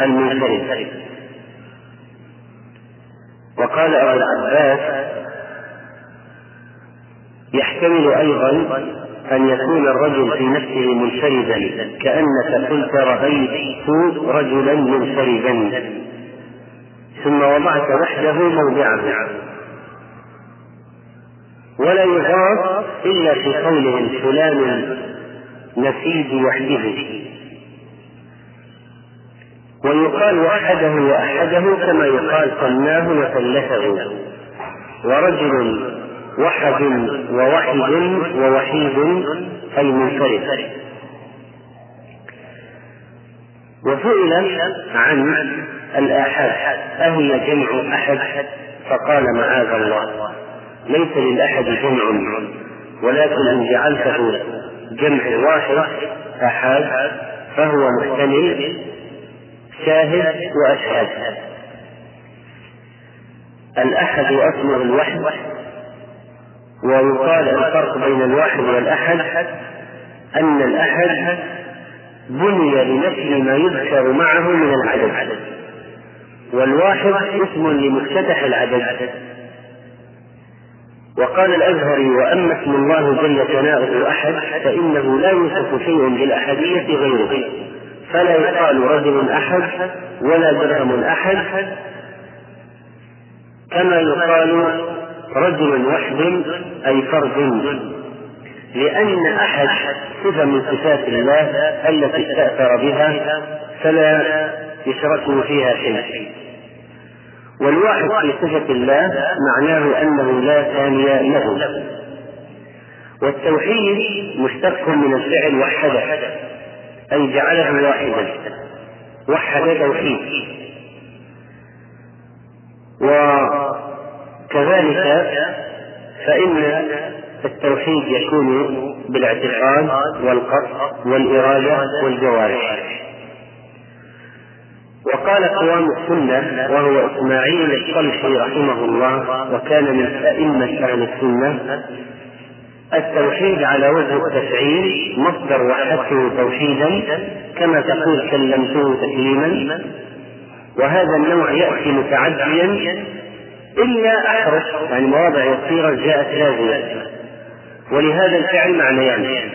المنفرد. وقال أبو العباس يحتمل أيضا أن يكون الرجل في نفسه منفردا كأنك قلت رأيت رجلا منفردا. ثم وضعت وحده موضعه ولا يضاف إلا في قولهم فلان نسيج وحده. ويقال وحده وأحده كما يقال صناه وثلثه. ورجل وحد ووحد ووحيد أي منفرد وسئل عن الآحاد أهي جمع أحد؟ فقال معاذ الله ليس للأحد جمع ولكن إن جعلته جمع واحد أحد فهو محتمل شاهد وأشهد. الأحد أصله الوحد ويقال الفرق بين الواحد والأحد أن الأحد بني لنفي ما يذكر معه من العدد والواحد اسم لمفتتح العدد. وقال الأزهري وأما اسم الله جل ثناؤه أحد فإنه لا يوصف شيء بالأحدية غيره فلا يقال رجل أحد ولا درهم أحد كما يقال رجل وحد أي فرد. لأن أحد صفة من صفات الله التي استأثر بها فلا يشركه فيها شيء. والواحد في صفة الله معناه أنه لا ثاني له. والتوحيد مشتق من الفعل وحده أي جعله واحدا وحد توحيد. وكذلك فإن التوحيد يكون بالاعتقاد والقصد والإرادة والجوارح. وقال قوام السنة وهو إسماعيل الصلحي رحمه الله وكان من أئمة أهل السنة التوحيد على وجه التفعيل مصدر وحدته توحيدا كما تقول كلمته تكليما وهذا النوع يأتي متعديا إلا أحرف يعني مواضع يسيرة جاءت لازمة. ولهذا الفعل معنيان.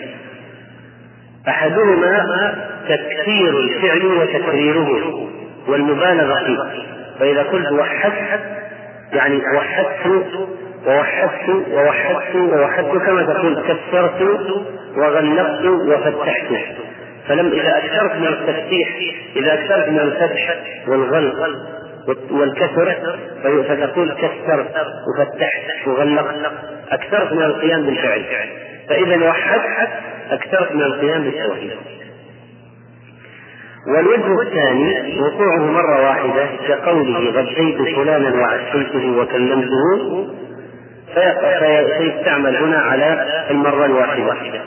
أحدهما تكثير الفعل وتكريره والمبالغة فيه. فإذا قلت وحدت يعني وحدت ووحدت ووحدت ووحدت كما تقول كسرت وغلقت وفتحت. فلم إذا أكثرت من التفتيح إذا أكثرت من الفتح والغلق والكسر فتقول كسرت وفتحت وغلقت أكثرت من القيام بالفعل. فإذا وحدت أكثرت من القيام بالتوحيد. والوجه الثاني وقوعه مرة واحدة كقوله غديت فلانا وعشيته وكلمته فيستعمل هنا على المرة الواحدة.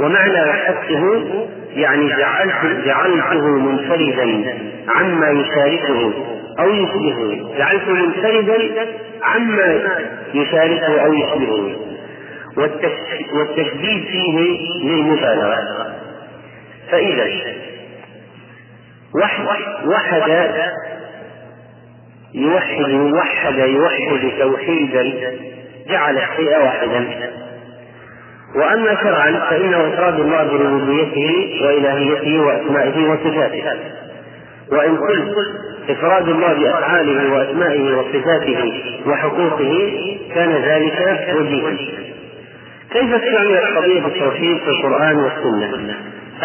ومعنى وحدته يعني جعلت جعلته منفردا عما يشاركه أو يشبهه جعلته منفردا عما يشاركه أو يشبهه. والتشديد فيه للمبالغة. فإذا وحد وحد يوحد يوحد يوحد توحيدا جعل الشيء واحدا. وأما شرعا فإنه إفراد الله بربوبيته وإلهيته وأسمائه وصفاته. وإن قلت إفراد الله بأفعاله وأسمائه وصفاته وحقوقه كان ذلك وجيها. كيف استعملت قضيه التوحيد في القرآن والسنة؟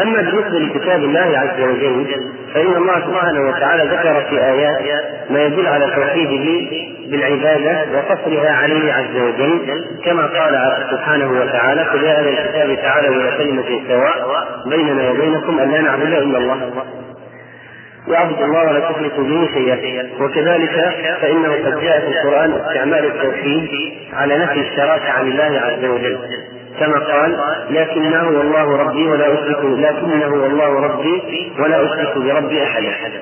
أما بالنسبة لكتاب الله عز وجل فإن الله سبحانه وتعالى ذكر في آيات ما يدل على توحيده بالعبادة وقصرها عليه عز وجل كما قال سبحانه وتعالى قل يا أهل الكتاب تعالوا إلى كلمة سواء بيننا وبينكم أن لا نعبد إلا الله. وأعبد الله ولا تشركوا به شيئا. وكذلك فإنه قد جاء في القرآن استعمال التوحيد على نفي الشراكه عن الله عز وجل. كما قال لكنه والله ربي ولا أشرك لكنه والله ربي ولا أشرك بربي أحدا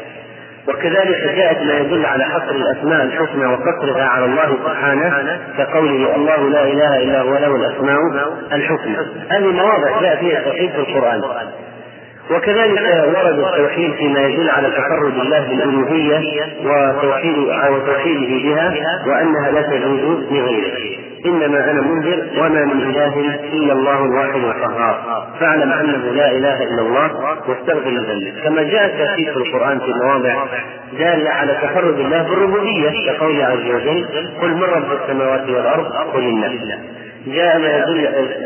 وكذلك جاءت ما يدل على حصر الأسماء الحسنى وقصرها على الله سبحانه كقوله الله لا إله إلا هو له الأسماء الحسنى. هذه مواضع جاء فيها التوحيد في القرآن. وكذلك ورد التوحيد فيما يدل على تفرد الله بالألوهية وتوحيد وتوحيده بها وأنها لا تجوز لغيره. إنما أنا منذر وما من إله إلا الله الواحد القهار. فاعلم أنه لا إله إلا الله واستغفر لذنبك كما جاء التاكيد في القرآن في مواضع دالة على تفرد الله بالربوبية كقوله عز وجل قل من رب السماوات والأرض قل الله جاء ما يدل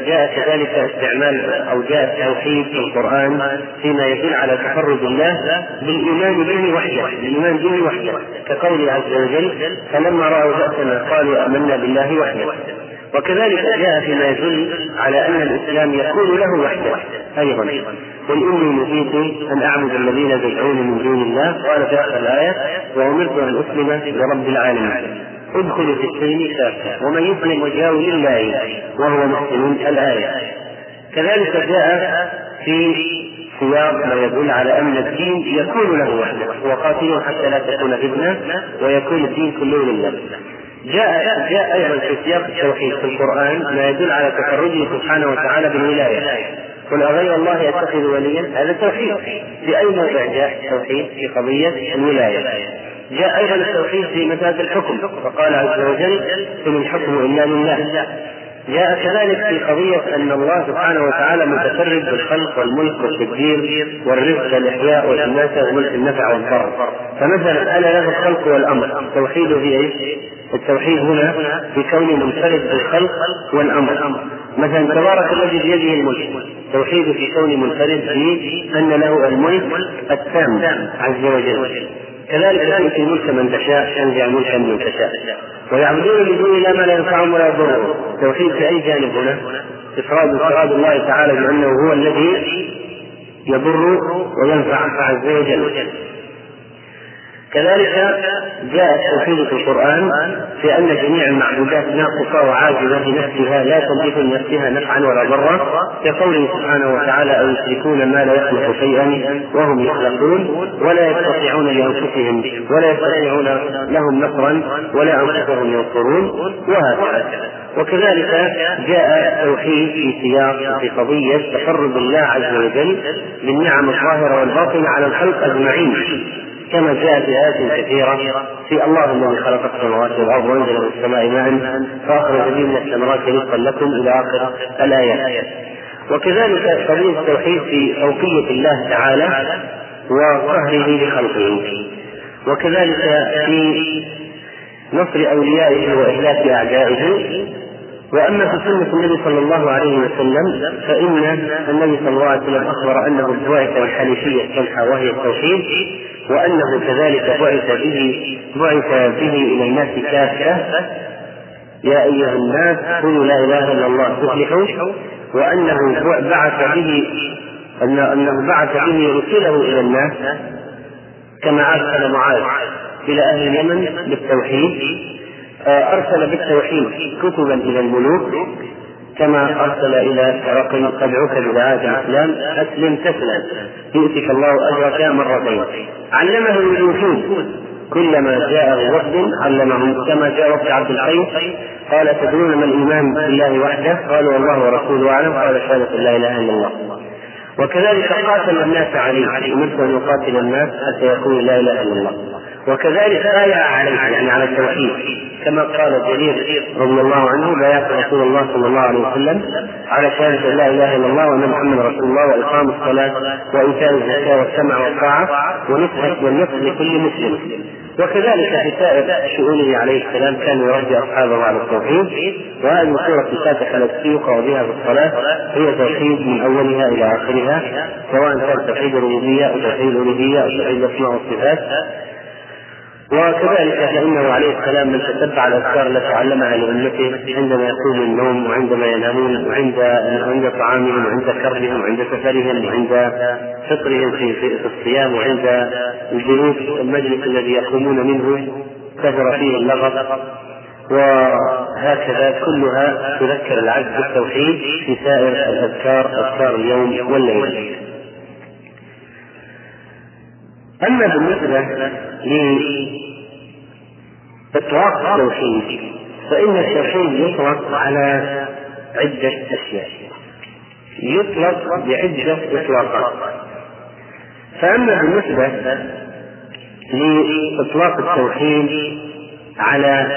جاء كذلك استعمال أو جاء التوحيد في القرآن فيما يدل على تفرد الله بالإيمان به وحده الايمان به وحده كقوله عز وجل فلما رأوا بأسنا قالوا آمنا بالله وحده. وكذلك جاء فيما يدل على أن الإسلام يكون له وحده أيضا قل إني نهيت أن أعبد الذين تدعون من دون الله قال في آخر الآية وأمرت أن أسلم لرب العالمين. ادخلوا في السلم كافة ومن يسلم وجهه لله وهو محسن الآية. كذلك جاء في سياق ما يدل على أن الدين يكون له وحده وقاتلوا حتى لا تكون فتنة ويكون الدين كله لله. جاء جاء أيضا في سياق التوحيد في القرآن ما يدل على تفرده سبحانه وتعالى بالولاية. قل أغير الله أتخذ وليا؟ هذا توحيد. في أي موضع جاء التوحيد في قضية الولاية. جاء أيضا التوحيد في مسألة الحكم فقال عز وجل إن الحكم إلا لله. جاء كذلك في قضية أن الله سبحانه وتعالى متفرد بالخلق والملك والتدبير والرزق والإحياء والإماتة وملك النفع والضر. فمثلا أنا له الخلق والأمر. التوحيد في إيش؟ التوحيد هنا في كونه منفرد بالخلق والأمر. مثلا تبارك الذي بيده الملك. توحيد في كونه منفرد في أن له الملك التام عز وجل. كذلك تؤتي الملك من تشاء تنزع ملكا من تشاء. ويعبدون من دون الله ما لا ينفعهم ولا يضرهم. توحيد في أي جانب هنا؟ إفراد إفراد الله تعالى بأنه هو الذي يضر وينفع عز وجل. كذلك جاء التوحيد في القرآن في أن جميع المعبودات ناقصة وعاجزة بنفسها لا تملك لنفسها نفعا ولا ضرا كقوله سبحانه وتعالى أو يشركون ما لا يخلق شيئا وهم يخلقون ولا يستطيعون لأنفسهم ولا يستطيعون لهم نصرا ولا أنفسهم ينصرون وهكذا. وكذلك جاء التوحيد في سياق في قضية تقرب الله عز وجل بالنعم الظاهرة والباطنة على الخلق أجمعين. كما جاء في آيات كثيرة في الله الذي خلق السماوات والأرض وأنزل من السماء ماء فأخرج به من الثمرات رزقا لكم إلى آخر الآيات. وكذلك قضية التوحيد في فوقية الله تعالى وقهره لخلقه. وكذلك في نصر أوليائه وإهلاك أعدائه وأما في سنة النبي صلى الله عليه وسلم فإن النبي صلى الله عليه وسلم أخبر أنه بعث بالحنيفيه السمحه وهي التوحيد وأنه كذلك بعث به بعث به إلى الناس كافة. يا أيها الناس قولوا لا إله إلا الله تفلحوا. وأنه بعث به أنه بعث به رسله إلى الناس كما أرسل معاذ إلى أهل اليمن بالتوحيد. أرسل بالتوحيد كتبا إلى الملوك كما أرسل إلى هرقل تدعوك بدعاء الإسلام أسلم تسلم. يؤتك الله أجرك مرتين. علمه الوجود. كلما جاء وفد علمهم كما جاء وفد عبد القيس قال تدرون ما الإيمان بالله وحده؟ قالوا والله ورسوله أعلم. قال شهادة لا إله إلا الله. وكذلك قاتل الناس عليه أمرت أن يقاتل الناس حتى يقولوا لا إله إلا الله. وكذلك بايع عليه يعني على التوحيد. كما قال جرير رضي الله عنه بايعت رسول الله صلى الله عليه وسلم على شهادة لا إله إلا الله وأن محمد رسول الله وإقام الصلاة وإيتاء الزكاة والسمع والطاعة ونصح والنصح لكل مسلم. وكذلك في سائر شؤونه عليه السلام كان يرجع اصحابه على التوحيد. وهذه سورة الفاتحه التي يقرا بها في الصلاة هي توحيد من أولها إلى آخرها سواء كان توحيد الربوبية أو توحيد الألوهية أو توحيد الأسماء والصفات. وكذلك فإنه عليه السلام من تتبع الأذكار التي علمها لأمته عندما يقوم النوم وعندما ينامون وعند عند طعامهم وعند كربهم وعند سفرهم وعند فطرهم في, في الصيام وعند الجلوس المجلس الذي يقومون منه كثر فيه اللغط. وهكذا كلها تذكر العبد بالتوحيد في سائر الأذكار أذكار اليوم والليل. أما بالنسبة لإطلاق التوحيد فإن التوحيد يطلق على عدة أشياء. يطلق بعدة إطلاقات. فأما بالنسبة لإطلاق التوحيد على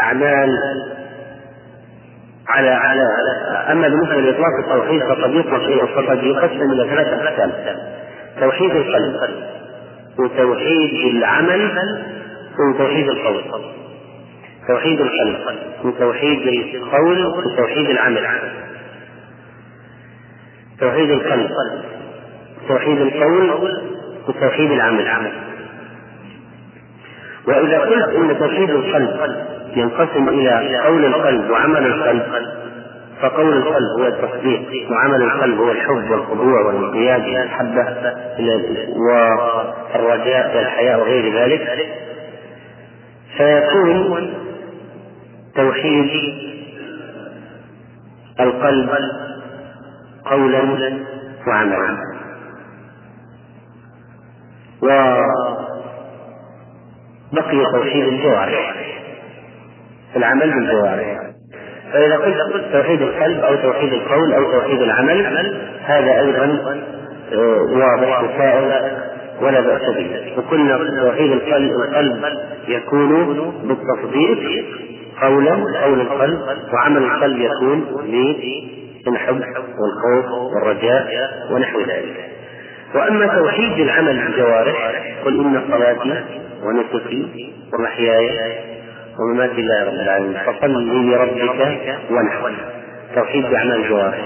أعمال على على أما بالنسبة لإطلاق التوحيد فقد يطلق فقد يقسم إلى ثلاثة أقسام. توحيد القلب. وتوحيد العمل وتوحيد القول. توحيد القلب وتوحيد القول وتوحيد العمل. توحيد القلب توحيد القول وتوحيد العمل. وإذا قلت أن توحيد القلب ينقسم إلى قول القلب وعمل القلب فقول القلب هو التصديق وعمل القلب هو الحب والخضوع والانقياد والمحبة والرجاء والحياء وغير ذلك. فيكون توحيد القلب قولا وعملا. وبقي توحيد الجوارح العمل بالجوارح. فإذا قلت توحيد القلب أو توحيد القول أو توحيد العمل هذا أيضا آه، واضح وسائل ولا بأس به. وقلنا توحيد القلب القلب يكون بالتصديق قولا قول القلب وعمل القلب يكون بالحب والخوف والرجاء ونحو ذلك. وأما توحيد العمل بالجوارح قل إن صلاتي ونسكي ومحياي وممات لله رب العالمين. فصل لربك ونحو توحيد بأعمال الجوارح